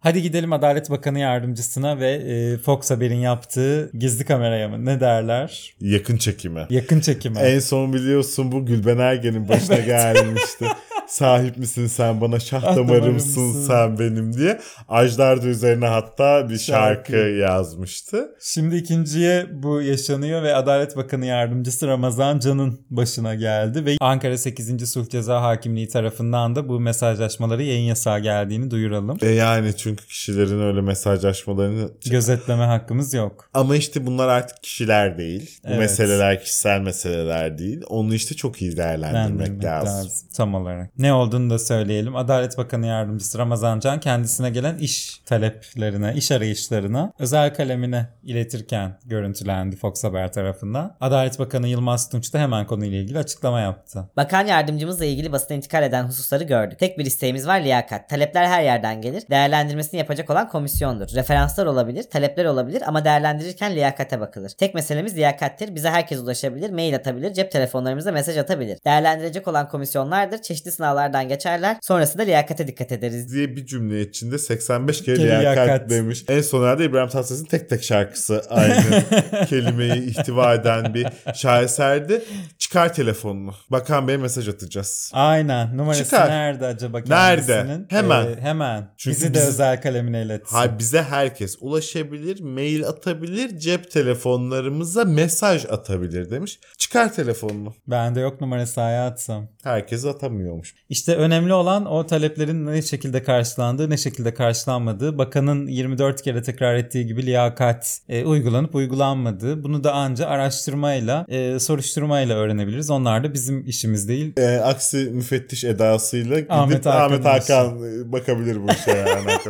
Hadi gidelim Adalet Bakanı Yardımcısına ve e, Fox Haber'in yaptığı gizli kameraya mı? Ne derler? Yakın çekimi. Yakın çekime. En son biliyorsun bu Gülben Ergen'in başına Evet. gelmişti. <laughs> Sahip misin sen bana şah Ah damarımsın sen benim diye. Ajdar da üzerine hatta bir şarkı, Şarkı. yazmıştı. Şimdi ikinciye bu yaşanıyor ve Adalet Bakanı Yardımcısı Ramazan Can'ın başına geldi ve Ankara 8. Sulh Ceza Hakimliği tarafından da bu mesajlaşmaları yayın yasağı geldiğini duyuralım. E yani çünkü kişilerin öyle mesajlaşmalarını... Gözetleme hakkımız yok. Ama işte bunlar artık kişiler değil. Bu Evet. meseleler kişisel meseleler değil. Onu işte çok iyi değerlendirmek Değerlendirmek lazım. lazım. Tam olarak. Ne olduğunu da söyleyelim. Adalet Bakanı Yardımcısı Ramazan Can kendisine gelen iş taleplerine, iş arayışlarına özel kalemine iletirken görüntülendi Fox Haber tarafından. Adalet Bakanı Yılmaz Tunç da hemen konuyla ilgili açıklama yaptı. Bakan yardımcımızla ilgili basına intikal eden hususları gördük. Tek bir isteğimiz var liyakat. Talepler her yerden gelir. Değerlendirmesini yapacak olan komisyondur. Referanslar olabilir, talepler olabilir ama değerlendirirken liyakate bakılır. Tek meselemiz liyakattir. Bize herkes ulaşabilir, mail atabilir, cep telefonlarımıza mesaj atabilir. Değerlendirecek olan komisyonlardır. Çeşitli sınavlardan geçerler. Sonrasında liyakate dikkat ederiz. diye bir cümle içinde 85 kere liyakat, liyakat. demiş. En son herhalde İbrahim Tatlıses'in tek tek şarkısı aynı <laughs> kelimeyi ihtiva eden bir şaheserdi. Çıkar telefonunu. Bakan Bey mesaj atacağız. Aynen. Numarası Çıkar. nerede acaba Nerede? kendisinin? Hemen. Ee, hemen. Çünkü Bizi de biz- özel kalemine iletsin. Hayır bize herkes ulaşabilir, mail atabilir, cep telefonlarımıza mesaj atabilir demiş. Çıkar telefonunu. Bende yok numarası hayatım. Herkes atamıyormuş. İşte önemli olan o taleplerin ne şekilde karşılandığı, ne şekilde karşılanmadığı. Bakanın 24 kere tekrar ettiği gibi liyakat e, uygulanıp uygulanmadığı. Bunu da anca araştırmayla, e, soruşturmayla öğrenebiliriz. Onlar da bizim işimiz değil. Ee, aksi müfettiş edasıyla gidip Ahmet Ahmet Hakan'ın Hakan, e, bakabilir bu işe yani. <laughs>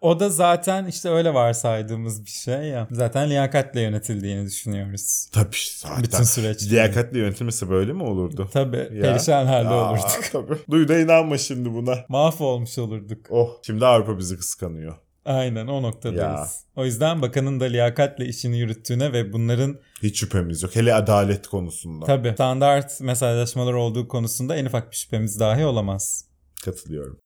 O da zaten işte öyle varsaydığımız bir şey ya. Zaten liyakatle yönetildiğini düşünüyoruz. Tabii zaten. Bütün süreç. Liyakatli yönetilmesi böyle mi olurdu? Tabii Ya. perişan halde Aa, olurduk. Tabii. Duy da inanma şimdi buna. Mahvolmuş olurduk. Oh şimdi Avrupa bizi kıskanıyor. Aynen o noktadayız. Ya. O yüzden bakanın da liyakatle işini yürüttüğüne ve bunların Hiç şüphemiz yok. Hele adalet konusunda. tabii standart mesajlaşmalar olduğu konusunda en ufak bir şüphemiz dahi olamaz. Katılıyorum.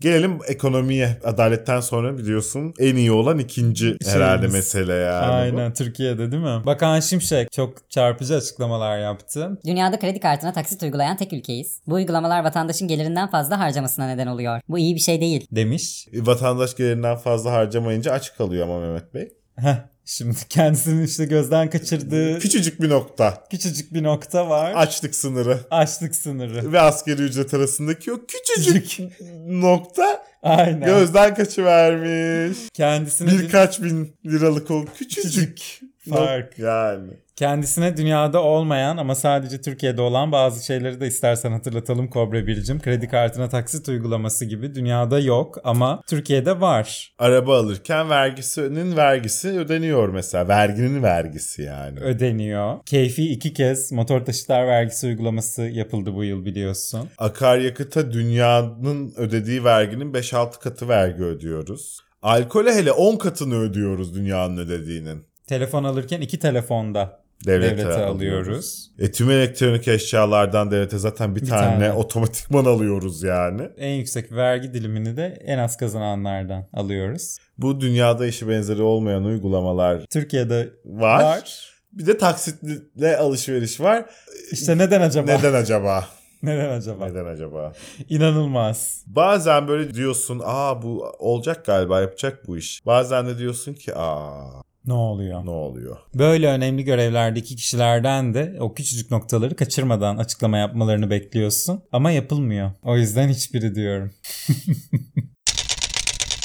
Gelelim ekonomiye. Adaletten sonra biliyorsun en iyi olan ikinci herhalde Şeyimiz. mesele yani. bu. Aynen Türkiye'de değil mi? Bakan Şimşek çok çarpıcı açıklamalar yaptı. Dünyada kredi kartına taksit uygulayan tek ülkeyiz. Bu uygulamalar vatandaşın gelirinden fazla harcamasına neden oluyor. Bu iyi bir şey değil. Demiş. Vatandaş gelirinden fazla harcamayınca açık kalıyor ama Mehmet Bey. Heh, şimdi kendisinin işte gözden kaçırdığı Küçücük bir nokta. küçücük bir nokta var. Açlık sınırı. Açlık sınırı. Ve asgari ücret arasındaki o küçücük nokta Aynen. gözden kaçıvermiş. Kendisine Birkaç bin liralık o küçücük fark. Yani. Kendisine dünyada olmayan ama sadece Türkiye'de olan bazı şeyleri de istersen hatırlatalım Kobra Biricim. Kredi kartına taksit uygulaması gibi dünyada yok ama Türkiye'de var. Araba alırken vergisinin vergisi ödeniyor mesela. Verginin vergisi yani. Ödeniyor. Keyfi iki kez motor taşıtlar vergisi uygulaması yapıldı bu yıl biliyorsun. Akaryakıta dünyanın ödediği verginin 5-6 katı vergi ödüyoruz. Alkole hele 10 katını ödüyoruz dünyanın ödediğinin. Telefon alırken iki telefonda Devlete, devlete, alıyoruz. alıyoruz. E tüm elektronik eşyalardan devlete zaten bir, Bir tane, tane. otomatikman alıyoruz yani. En yüksek vergi dilimini de en az kazananlardan alıyoruz. Bu dünyada işi benzeri olmayan uygulamalar Türkiye'de var. var. Bir de taksitle alışveriş var. İşte neden acaba? Neden acaba? <laughs> Neden acaba? Neden acaba? İnanılmaz. Bazen böyle diyorsun aa bu olacak galiba yapacak bu iş. Bazen de diyorsun ki aa Ne oluyor? ne oluyor? Böyle önemli görevlerdeki kişilerden de o küçücük noktaları kaçırmadan açıklama yapmalarını bekliyorsun. Ama yapılmıyor. O yüzden hiçbiri diyorum. <laughs>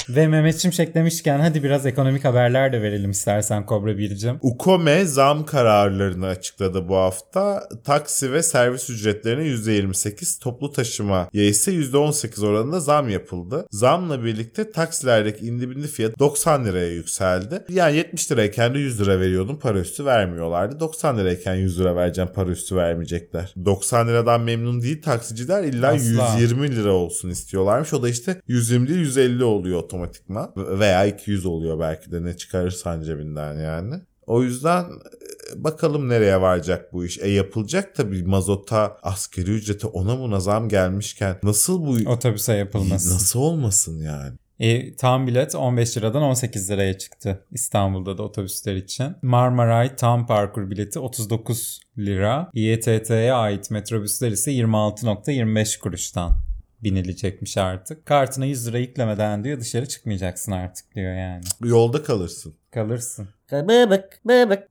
Ve Mehmet Şimşek demişken hadi biraz ekonomik haberler de verelim istersen Kobra Biricim. Ukome zam kararlarını açıkladı bu hafta. Taksi ve servis ücretlerine %28, toplu taşıma ise %18 oranında zam yapıldı. Zamla birlikte taksilerdeki indi bindi fiyat 90 liraya yükseldi. Yani 70 lirayken de 100 lira veriyordum para üstü vermiyorlardı. 90 lirayken 100 lira vereceğim para üstü vermeyecekler. 90 liradan memnun değil taksiciler illa Asla. 120 lira olsun istiyorlarmış. O da işte 120 değil 150 oluyor otomatikman. Veya 200 oluyor belki de ne çıkarırsan cebinden yani. O yüzden e, bakalım nereye varacak bu iş. E yapılacak tabii mazota, askeri ücrete ona buna zam gelmişken nasıl bu Otobüse yapılması. nasıl olmasın yani? E, tam bilet 15 liradan 18 liraya çıktı İstanbul'da da otobüsler için. Marmaray tam parkur bileti 39 lira. İETT'ye ait metrobüsler ise 26.25 kuruştan binilecekmiş artık. Kartına 100 lira yüklemeden diyor dışarı çıkmayacaksın artık diyor yani. Yolda kalırsın. Kalırsın. Bıbık bıbık.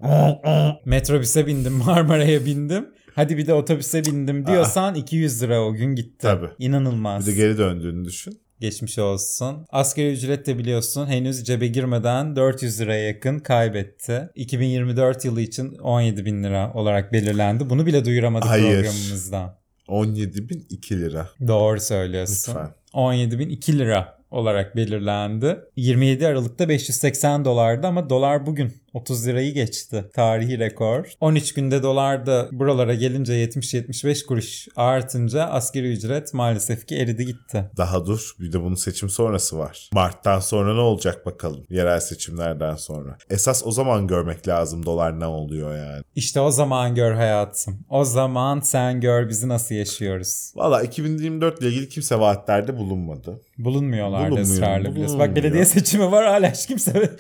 Metrobüse bindim <laughs> Marmaray'a bindim. Hadi bir de otobüse bindim diyorsan 200 lira o gün gitti. Tabii. İnanılmaz. Bir de geri döndüğünü düşün. Geçmiş olsun. Asgari ücret de biliyorsun henüz cebe girmeden 400 liraya yakın kaybetti. 2024 yılı için 17 bin lira olarak belirlendi. Bunu bile duyuramadık Hayır. programımızda. 17.002 lira. Doğru söylüyorsun. Lütfen. 17 bin 2 lira olarak belirlendi. 27 Aralık'ta 580 dolardı ama dolar bugün 30 lirayı geçti. Tarihi rekor. 13 günde dolar da buralara gelince 70-75 kuruş artınca asgari ücret maalesef ki eridi gitti. Daha dur. Bir de bunun seçim sonrası var. Mart'tan sonra ne olacak bakalım. Yerel seçimlerden sonra. Esas o zaman görmek lazım dolar ne oluyor yani. İşte o zaman gör hayatım. O zaman sen gör bizi nasıl yaşıyoruz. Valla 2024 ile ilgili kimse vaatlerde bulunmadı. Bulunmuyorlar Bulunmuyor, ısrarla biliyorsun. Bak bulunmuyor. belediye seçimi var hala hiç kimse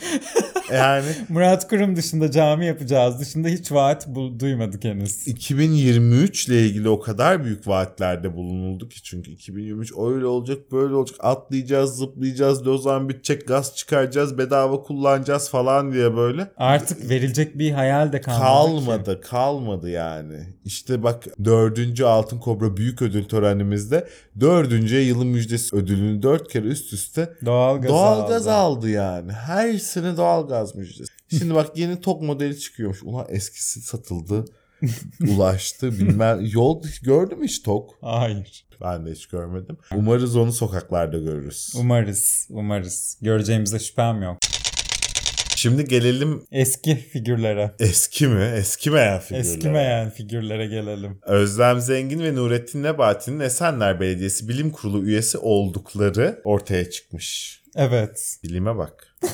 Yani <laughs> Murat Kurum dışında cami yapacağız dışında hiç vaat bu, duymadık henüz. 2023 ile ilgili o kadar büyük vaatlerde bulunuldu ki çünkü 2023 öyle olacak böyle olacak atlayacağız zıplayacağız lozan bitecek gaz çıkaracağız bedava kullanacağız falan diye böyle Artık verilecek bir hayal de kalmadı. ki. kalmadı kalmadı yani işte bak dördüncü altın kobra büyük ödül törenimizde dördüncü yılın müjdesi ödülünü dört kere üst üste Doğalgaz, doğalgaz aldı. aldı yani her sene doğalgaz müjdesi şimdi bak yeni tok modeli çıkıyormuş ulan eskisi satıldı ulaştı bilmem. Yol gördün mü hiç tok? Hayır. Ben de hiç görmedim. Umarız onu sokaklarda görürüz. Umarız. Umarız. Göreceğimize şüphem yok. Şimdi gelelim Eski figürlere. eski mi? Eskimeyen figürlere. Eskimeyen figürlere gelelim. Özlem Zengin ve Nurettin Nebati'nin Esenler Belediyesi Bilim Kurulu üyesi oldukları ortaya çıkmış. Evet. Bilime bak. <laughs>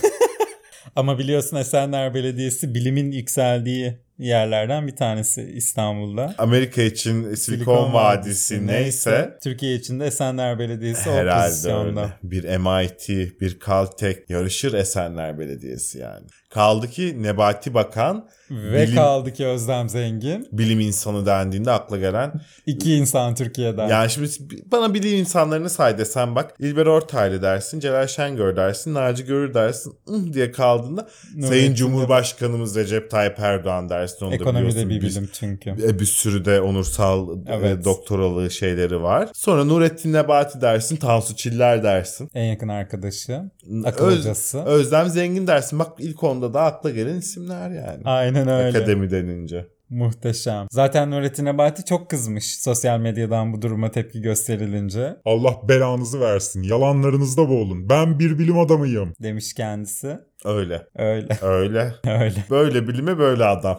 Ama biliyorsun Esenler Belediyesi bilimin yükseldiği yerlerden bir tanesi İstanbul'da. Amerika için Silikon, Vadisi neyse Türkiye için de Esenler Belediyesi o herhalde pozisyonda. öyle. Bir MIT, bir Caltech yarışır Esenler Belediyesi yani. Kaldı ki Nebati Bakan Ve Bilim- kaldı ki Özlem Zengin. bilim insanı dendiğinde akla gelen iki insan Türkiye'den. Yani şimdi bana bilim insanlarını say desem bak İlber Ortaylı dersin, Celal Şengör dersin, Naci Görür dersin ıh diye kaldığında Sayın Cumhurbaşkanımız Recep Tayyip Erdoğan dersin. Onu da Ekonomide biliyorsun. bir bilim çünkü. e, bir sürü de onursal e, Evet. doktoralı şeyleri var. Sonra Nurettin Nebati dersin, Tansu Çiller dersin. En yakın arkadaşı. Akıl Öz- hocası. Özlem Zengin dersin. Bak ilk onda da akla gelen isimler yani. Aynen öyle. Akademi denince. Muhteşem. Zaten Nurettin Nebati çok kızmış sosyal medyadan bu duruma tepki gösterilince. Allah belanızı versin. Yalanlarınızda boğulun. Ben bir bilim adamıyım. Demiş kendisi. Öyle. Öyle. Öyle. <laughs> Öyle. Böyle bilime böyle adam.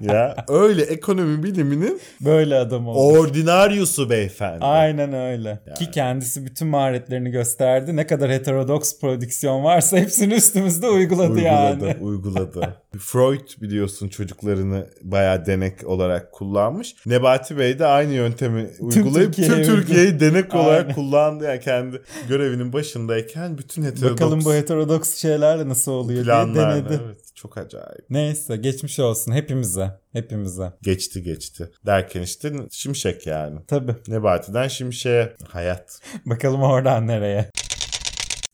ya öyle ekonomi biliminin Böyle adam oldu. ordinaryusu beyefendi. Aynen öyle. Ki kendisi bütün maharetlerini gösterdi. Ne kadar heterodoks prodüksiyon varsa hepsini üstümüzde uyguladı, Uyguladı, yani. <laughs> uyguladı. Freud biliyorsun çocuklarını bayağı denek olarak kullanmış. Nebati Bey de aynı yöntemi uygulayıp tüm Türkiye'yi denek olarak Aynen. kullandı. Yani kendi görevinin başındayken bütün heterodoks Bakalım bu heterodoks şeylerle nasıl oluyor diye denedi. Evet, çok acayip. Neyse geçmiş olsun hepimize. Hepimize. Geçti geçti. Derken işte şimşek yani. Tabii. Nebati'den şimşeğe hayat. <laughs> Bakalım oradan nereye.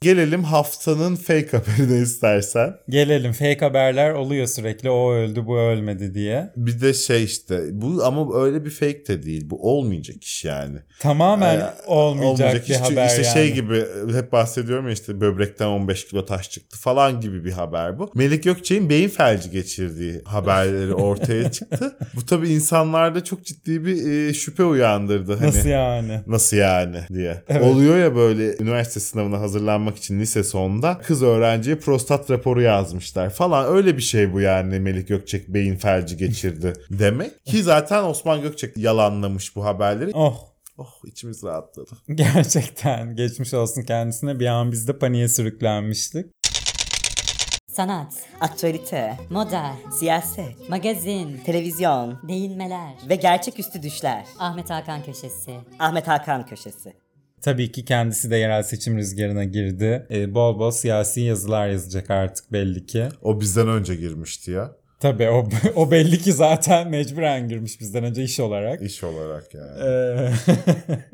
Gelelim haftanın fake haberine istersen. Gelelim fake haberler oluyor sürekli o öldü bu ölmedi diye. Bir de şey işte bu ama öyle bir fake de değil. Bu olmayacak iş yani. Tamamen Ee, olmayacak, bir iş. haber İşte yani. şey gibi hep bahsediyorum ya işte böbrekten 15 kilo taş çıktı falan gibi bir haber bu. Melik Gökçe'nin beyin felci geçirdiği haberleri <laughs> ortaya çıktı. Bu tabii insanlarda çok ciddi bir e, şüphe uyandırdı. Hani, Nasıl yani? Nasıl yani diye. Evet. Oluyor ya böyle üniversite sınavına hazırlanmak için lise sonunda kız öğrenciye prostat raporu yazmışlar falan. Öyle bir şey bu yani Melik Gökçek beyin felci geçirdi <laughs> demek. Ki zaten Osman Gökçek yalanlamış bu haberleri. Oh Oh içimiz rahatladı. <laughs> gerçekten geçmiş olsun kendisine bir an biz de paniğe sürüklenmiştik. Sanat, Aktüelite, moda, siyaset, magazin, televizyon değinmeler, ve gerçeküstü düşler. Ahmet Hakan köşesi. Ahmet Hakan köşesi. Tabii ki kendisi de yerel seçim rüzgarına girdi. Ee, bol bol siyasi yazılar yazacak artık belli ki. O bizden önce girmişti ya. Tabii o, <laughs> o belli ki zaten mecburen girmiş bizden önce iş olarak. iş olarak yani. Ee,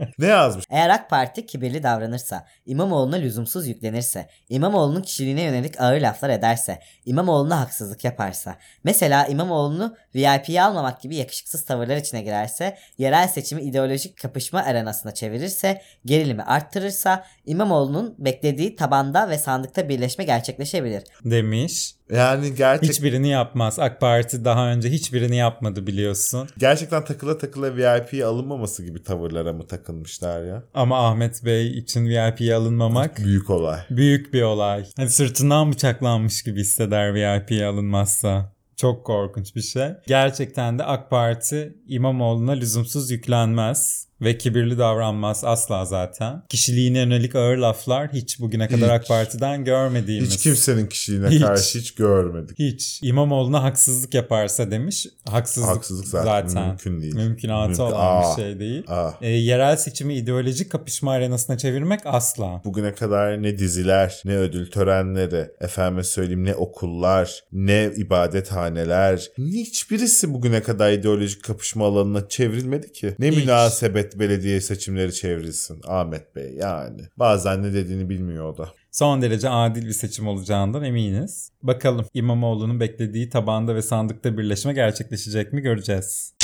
<laughs> Ne yazmış? Eğer AK Parti kibirli davranırsa, İmamoğlu'na lüzumsuz yüklenirse, İmamoğlu'nun kişiliğine yönelik ağır laflar ederse, İmamoğlu'na haksızlık yaparsa, mesela İmamoğlu'nu VIP'ye almamak gibi yakışıksız tavırlar içine girerse, yerel seçimi ideolojik kapışma arenasına çevirirse, gerilimi arttırırsa, İmamoğlu'nun beklediği tabanda ve sandıkta birleşme gerçekleşebilir. demiş. Yani gerçek, Hiçbirini yapmaz. AK Parti daha önce hiçbirini yapmadı biliyorsun. gerçekten takıla takıla VIP'ye alınmaması gibi tavırlara mı takılmışlar ya? Ama Ahmet Bey için VIP'ye alınmamak Büyük olay. büyük bir olay. Hani sırtından bıçaklanmış gibi hisseder VIP'ye alınmazsa. Çok korkunç bir şey. Gerçekten de AK Parti İmamoğlu'na lüzumsuz yüklenmez ve kibirli davranmaz asla zaten. Kişiliğine yönelik ağır laflar hiç bugüne kadar AK Hiç. Parti'den görmediğimiz. Hiç kimsenin kişiliğine Hiç. karşı hiç görmedik. Hiç. İmamoğlu'na haksızlık yaparsa demiş. Haksızlık, Haksızlık zaten mümkün değil. Mümkünatı Mümkün- olan Aa. bir şey değil. E, yerel seçimi ideolojik kapışma arenasına çevirmek asla. Bugüne kadar ne diziler, ne ödül törenleri, efendime söyleyeyim ne okullar, ne ibadethaneler, hiçbirisi bugüne kadar ideolojik kapışma alanına çevrilmedi ki. Ne Hiç. münasebet belediye seçimleri çevrilsin Ahmet Bey yani. Bazen ne dediğini bilmiyor o da. Son derece adil bir seçim olacağından eminiz. Bakalım İmamoğlu'nun beklediği tabanda ve sandıkta birleşme gerçekleşecek mi göreceğiz.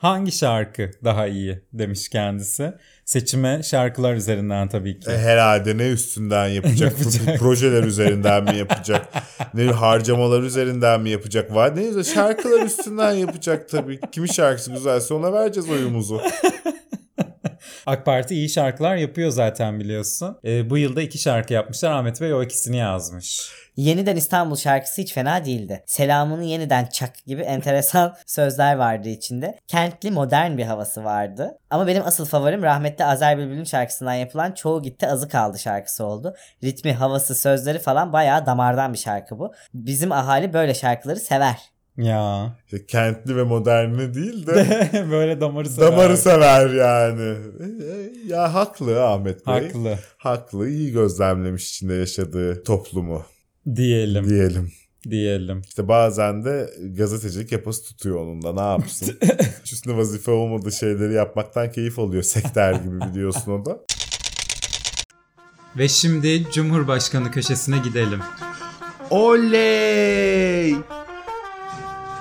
Hangi şarkı daha iyi demiş kendisi. Seçime şarkılar üzerinden tabii ki. E, herhalde ne üstünden <laughs> yapacak? Yapacak. Projeler üzerinden mi yapacak? ne harcamalar üzerinden mi yapacak? Var ne şarkılar üstünden yapacak tabii. Kimin şarkısı güzelse ona vereceğiz oyumuzu. <laughs> AK Parti iyi şarkılar yapıyor zaten biliyorsun. Ee, bu yılda iki şarkı yapmışlar. Ahmet Bey o ikisini yazmış. Yeniden İstanbul şarkısı hiç fena değildi. Selamını yeniden çak gibi enteresan <laughs> sözler vardı içinde. Kentli modern bir havası vardı. Ama benim asıl favorim rahmetli Azer Bülbül'ün şarkısından yapılan Çoğu Gitti Azı Kaldı şarkısı oldu. Ritmi, havası, sözleri falan bayağı damardan bir şarkı bu. Bizim ahali böyle şarkıları sever. Ya. İşte kentli ve moderni değil de <laughs> Böyle damarı sever. damarı sever yani. Ya haklı Ahmet Bey. Haklı. Haklı. iyi gözlemlemiş içinde yaşadığı toplumu Diyelim. diyelim. Diyelim. İşte bazen de gazetecilik yapası tutuyor onun da ne yapsın. <laughs> Üstüne vazife olmadığı şeyleri yapmaktan keyif alıyor. Sekter gibi biliyorsun o da. Ve şimdi Cumhurbaşkanı köşesine gidelim. Oley!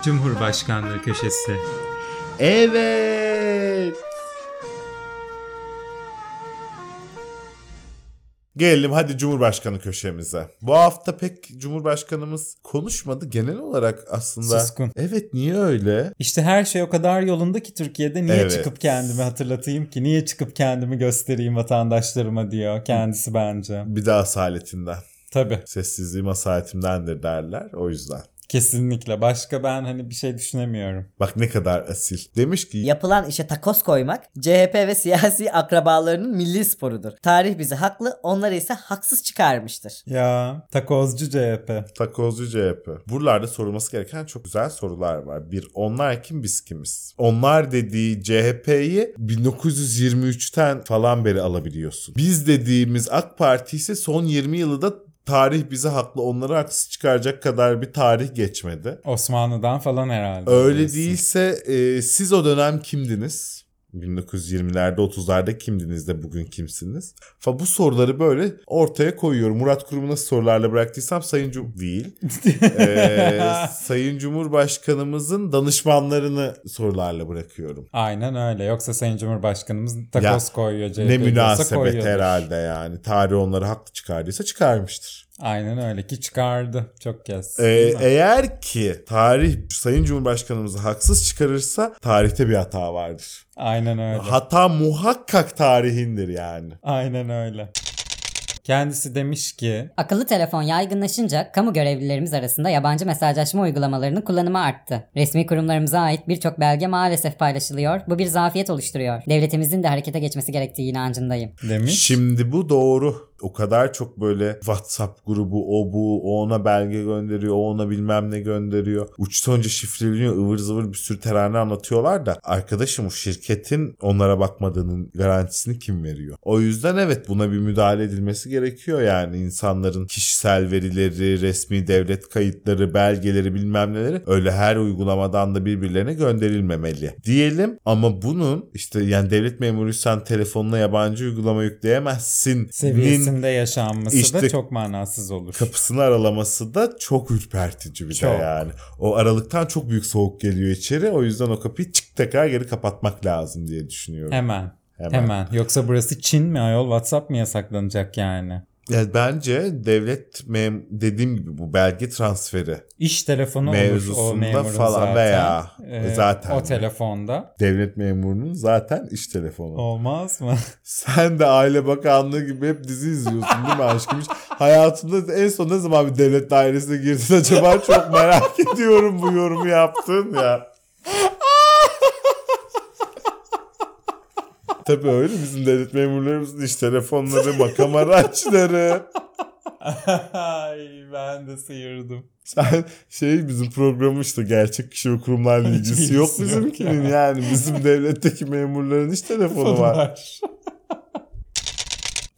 Cumhurbaşkanlığı köşesi. Evet! Gelelim hadi Cumhurbaşkanı köşemize. Bu hafta pek Cumhurbaşkanımız konuşmadı genel olarak aslında. Suskun. Evet niye öyle? İşte her şey o kadar yolunda ki Türkiye'de niye Evet. çıkıp kendimi hatırlatayım ki? Niye çıkıp kendimi göstereyim vatandaşlarıma diyor kendisi bence. Bir de asaletinden. Tabii Sessizliğim asaletimdendir derler o yüzden. Kesinlikle. Başka ben hani bir şey düşünemiyorum. Bak ne kadar asil. Demiş ki Yapılan işe takoz koymak CHP ve siyasi akrabalarının milli sporudur. Tarih bizi haklı, onları ise haksız çıkarmıştır. Ya takozcu CHP. Takozcu CHP. Buralarda sorulması gereken çok güzel sorular var. Bir, onlar kim biz kimiz? Onlar dediği CHP'yi 1923'ten falan beri alabiliyorsun. Biz dediğimiz AK Parti ise son 20 yılı da tarih bizi haklı onları haksız çıkaracak kadar bir tarih geçmedi. Osmanlı'dan falan herhalde. Öyle diyorsun. değilse e, siz o dönem kimdiniz? 1920'lerde 30'larda kimdiniz de bugün kimsiniz? Fa bu soruları böyle ortaya koyuyorum. Murat Kurum'u nasıl sorularla bıraktıysam Sayın Cum değil. <laughs> Ee, Sayın Cumhurbaşkanımızın danışmanlarını sorularla bırakıyorum. Aynen öyle. Yoksa Sayın Cumhurbaşkanımız takoz Ya, koyuyor. CHP ne münasebet herhalde yani. Tarih onları haklı çıkardıysa çıkarmıştır. Aynen öyle ki çıkardı çok kez. Ee, eğer ki tarih Sayın Cumhurbaşkanımızı haksız çıkarırsa tarihte bir hata vardır. Aynen öyle. Hata muhakkak tarihindir yani. Aynen öyle. Kendisi demiş ki Akıllı telefon yaygınlaşınca kamu görevlilerimiz arasında yabancı mesajlaşma uygulamalarının kullanımı arttı. Resmi kurumlarımıza ait birçok belge maalesef paylaşılıyor. Bu bir zafiyet oluşturuyor. Devletimizin de harekete geçmesi gerektiği inancındayım. demiş. Şimdi bu doğru. O kadar çok böyle WhatsApp grubu o bu o ona belge gönderiyor o ona bilmem ne gönderiyor. Uçtan önce şifreleniyor ıvır zıvır bir sürü terane anlatıyorlar da arkadaşım o şirketin onlara bakmadığının garantisini kim veriyor? O yüzden evet buna bir müdahale edilmesi gerekiyor yani insanların kişisel verileri, resmi devlet kayıtları, belgeleri bilmem neleri öyle her uygulamadan da birbirlerine gönderilmemeli. Diyelim ama bunun işte yani devlet memuruysan telefonuna yabancı uygulama yükleyemezsin. Seviyesinde yaşanması işte da çok manasız olur. kapısını aralaması da çok ürpertici bir Çok. de yani. O aralıktan çok büyük soğuk geliyor içeri. O yüzden o kapıyı çık tekrar geri kapatmak lazım diye düşünüyorum. Hemen. Hemen. Hemen. Yoksa burası Çin mi ayol? WhatsApp mı yasaklanacak yani? Yani bence devlet mem dediğim gibi bu belge transferi İş telefonu olur o Mevzusunda falan zaten. veya Ee, zaten O telefonda. devlet memurunun zaten iş telefonu. Olmaz mı? <laughs> Sen de Aile Bakanlığı gibi hep dizi izliyorsun değil mi aşkım? Hiç hayatında en son ne zaman bir devlet dairesine girdin acaba? Çok merak <laughs> ediyorum bu yorumu yaptın ya. Tabii öyle bizim devlet memurlarımızın iş telefonları, makam araçları. Ay ben de sıyırdım. Sen şey bizim programı işte gerçek kişi ve kurumlarla ilgisi yok bizimkinin ya. yani. Bizim devletteki memurların iş telefonu var.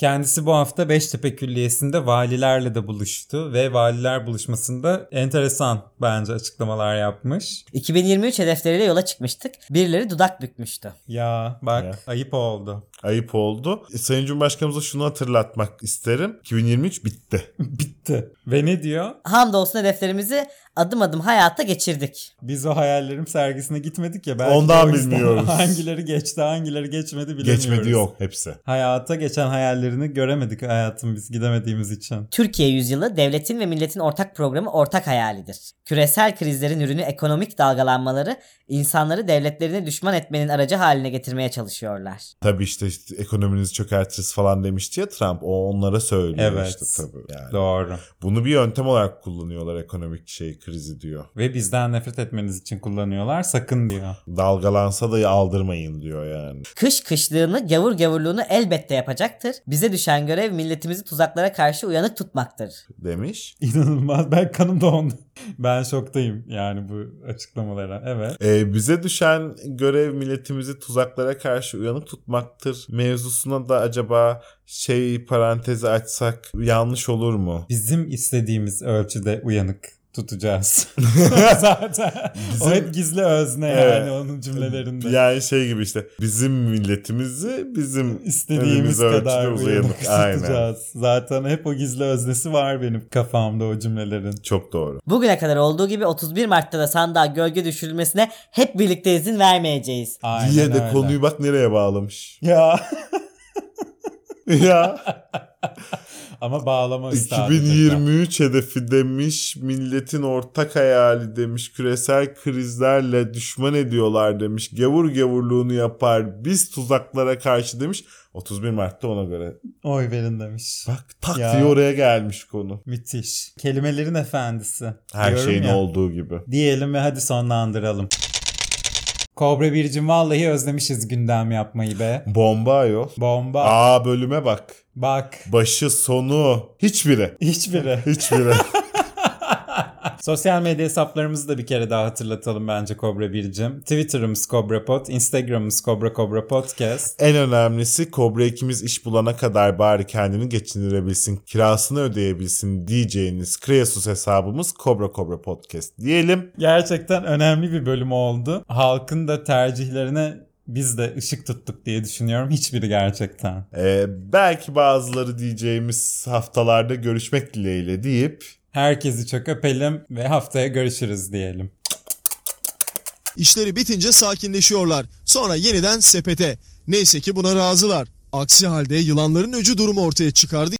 Kendisi bu hafta Beştepe Külliyesi'nde valilerle de buluştu ve valiler buluşmasında enteresan bence açıklamalar yapmış. 2023 hedefleriyle yola çıkmıştık. Birileri dudak bükmüştü. Ya bak Ya. ayıp oldu. Ayıp oldu. E, Sayın Cumhurbaşkanımıza şunu hatırlatmak isterim. 2023 bitti. <laughs> Bitti. Ve ne diyor? Hamdolsun hedeflerimizi adım adım hayata geçirdik. Biz o hayallerim sergisine gitmedik ya. Belki Ondan bilmiyoruz. <laughs> Hangileri geçti hangileri geçmedi bilemiyoruz. Geçmedi yok hepsi. Hayata geçen hayallerini göremedik hayatım biz gidemediğimiz için. Türkiye yüzyılı devletin ve milletin ortak programı ortak hayalidir. Küresel krizlerin ürünü ekonomik dalgalanmaları insanları devletlerine düşman etmenin aracı haline getirmeye çalışıyorlar. Tabii işte, işte ekonominizi çökertiriz falan demişti ya Trump. O onlara söylüyor Evet. işte tabii. Yani. Doğru. Bunu bir yöntem olarak kullanıyorlar ekonomik şey krizi diyor. Ve bizden nefret etmeniz için kullanıyorlar. Sakın diyor. Dalgalansa da aldırmayın diyor yani. Kış kışlığını, gavur gavurluğunu elbette yapacaktır. Bize düşen görev milletimizi tuzaklara karşı uyanık tutmaktır. Demiş. İnanılmaz. Ben kanım dondu. Ben şoktayım yani bu açıklamalara. Evet. Ee, bize düşen görev milletimizi tuzaklara karşı uyanık tutmaktır mevzusuna da acaba şey parantezi açsak yanlış olur mu? Bizim istediğimiz ölçüde uyanık tutacağız. <laughs> Zaten o Bizim- hep gizli özne Evet. yani onun cümlelerinde. Yani şey gibi işte bizim milletimizi bizim İstediğimiz kadar uyanık Aynen. tutacağız. Zaten hep o gizli öznesi var benim kafamda o cümlelerin. Çok doğru. Bugüne kadar olduğu gibi 31 Mart'ta da sandığa gölge düşürülmesine hep birlikte izin vermeyeceğiz. Aynen Diye de öyle. konuyu bak nereye bağlamış. Ya <laughs> <laughs> ya ama bağlama üstadı. 2023 hedefi demiş, milletin ortak hayali demiş, küresel krizlerle düşman ediyorlar demiş, gavur gavurluğunu yapar, biz tuzaklara karşı demiş. 31 Mart'ta ona göre. Oy verin demiş. Bak tak Ya. diye oraya gelmiş konu. Müthiş. Kelimelerin efendisi. Her Diyorum şeyin ya. olduğu gibi. Diyelim ve hadi sonlandıralım. Kobra Bircim vallahi özlemişiz gündem yapmayı be. Bomba yok. Bomba. Aa bölüme bak. Bak. Başı sonu. Hiçbiri. Hiçbiri. Hiçbiri. <laughs> Sosyal medya hesaplarımızı da bir kere daha hatırlatalım bence Kobra Bircim. Twitter'ımız Kobra Pod, Instagram'ımız Kobra Kobra Podcast. en önemlisi Kobra ikimiz iş bulana kadar bari kendini geçindirebilsin, kirasını ödeyebilsin diyeceğiniz Kreasus hesabımız Kobra Kobra Podcast diyelim. Gerçekten önemli bir bölüm oldu. Halkın da tercihlerine biz de ışık tuttuk diye düşünüyorum. Hiçbiri gerçekten. Ee, belki bazıları diyeceğimiz haftalarda görüşmek dileğiyle deyip Herkesi çok öpelim ve haftaya görüşürüz diyelim. İşleri bitince sakinleşiyorlar. Sonra yeniden sepete. Neyse ki buna razılar. Aksi halde yılanların öcü durumu ortaya çıkardı.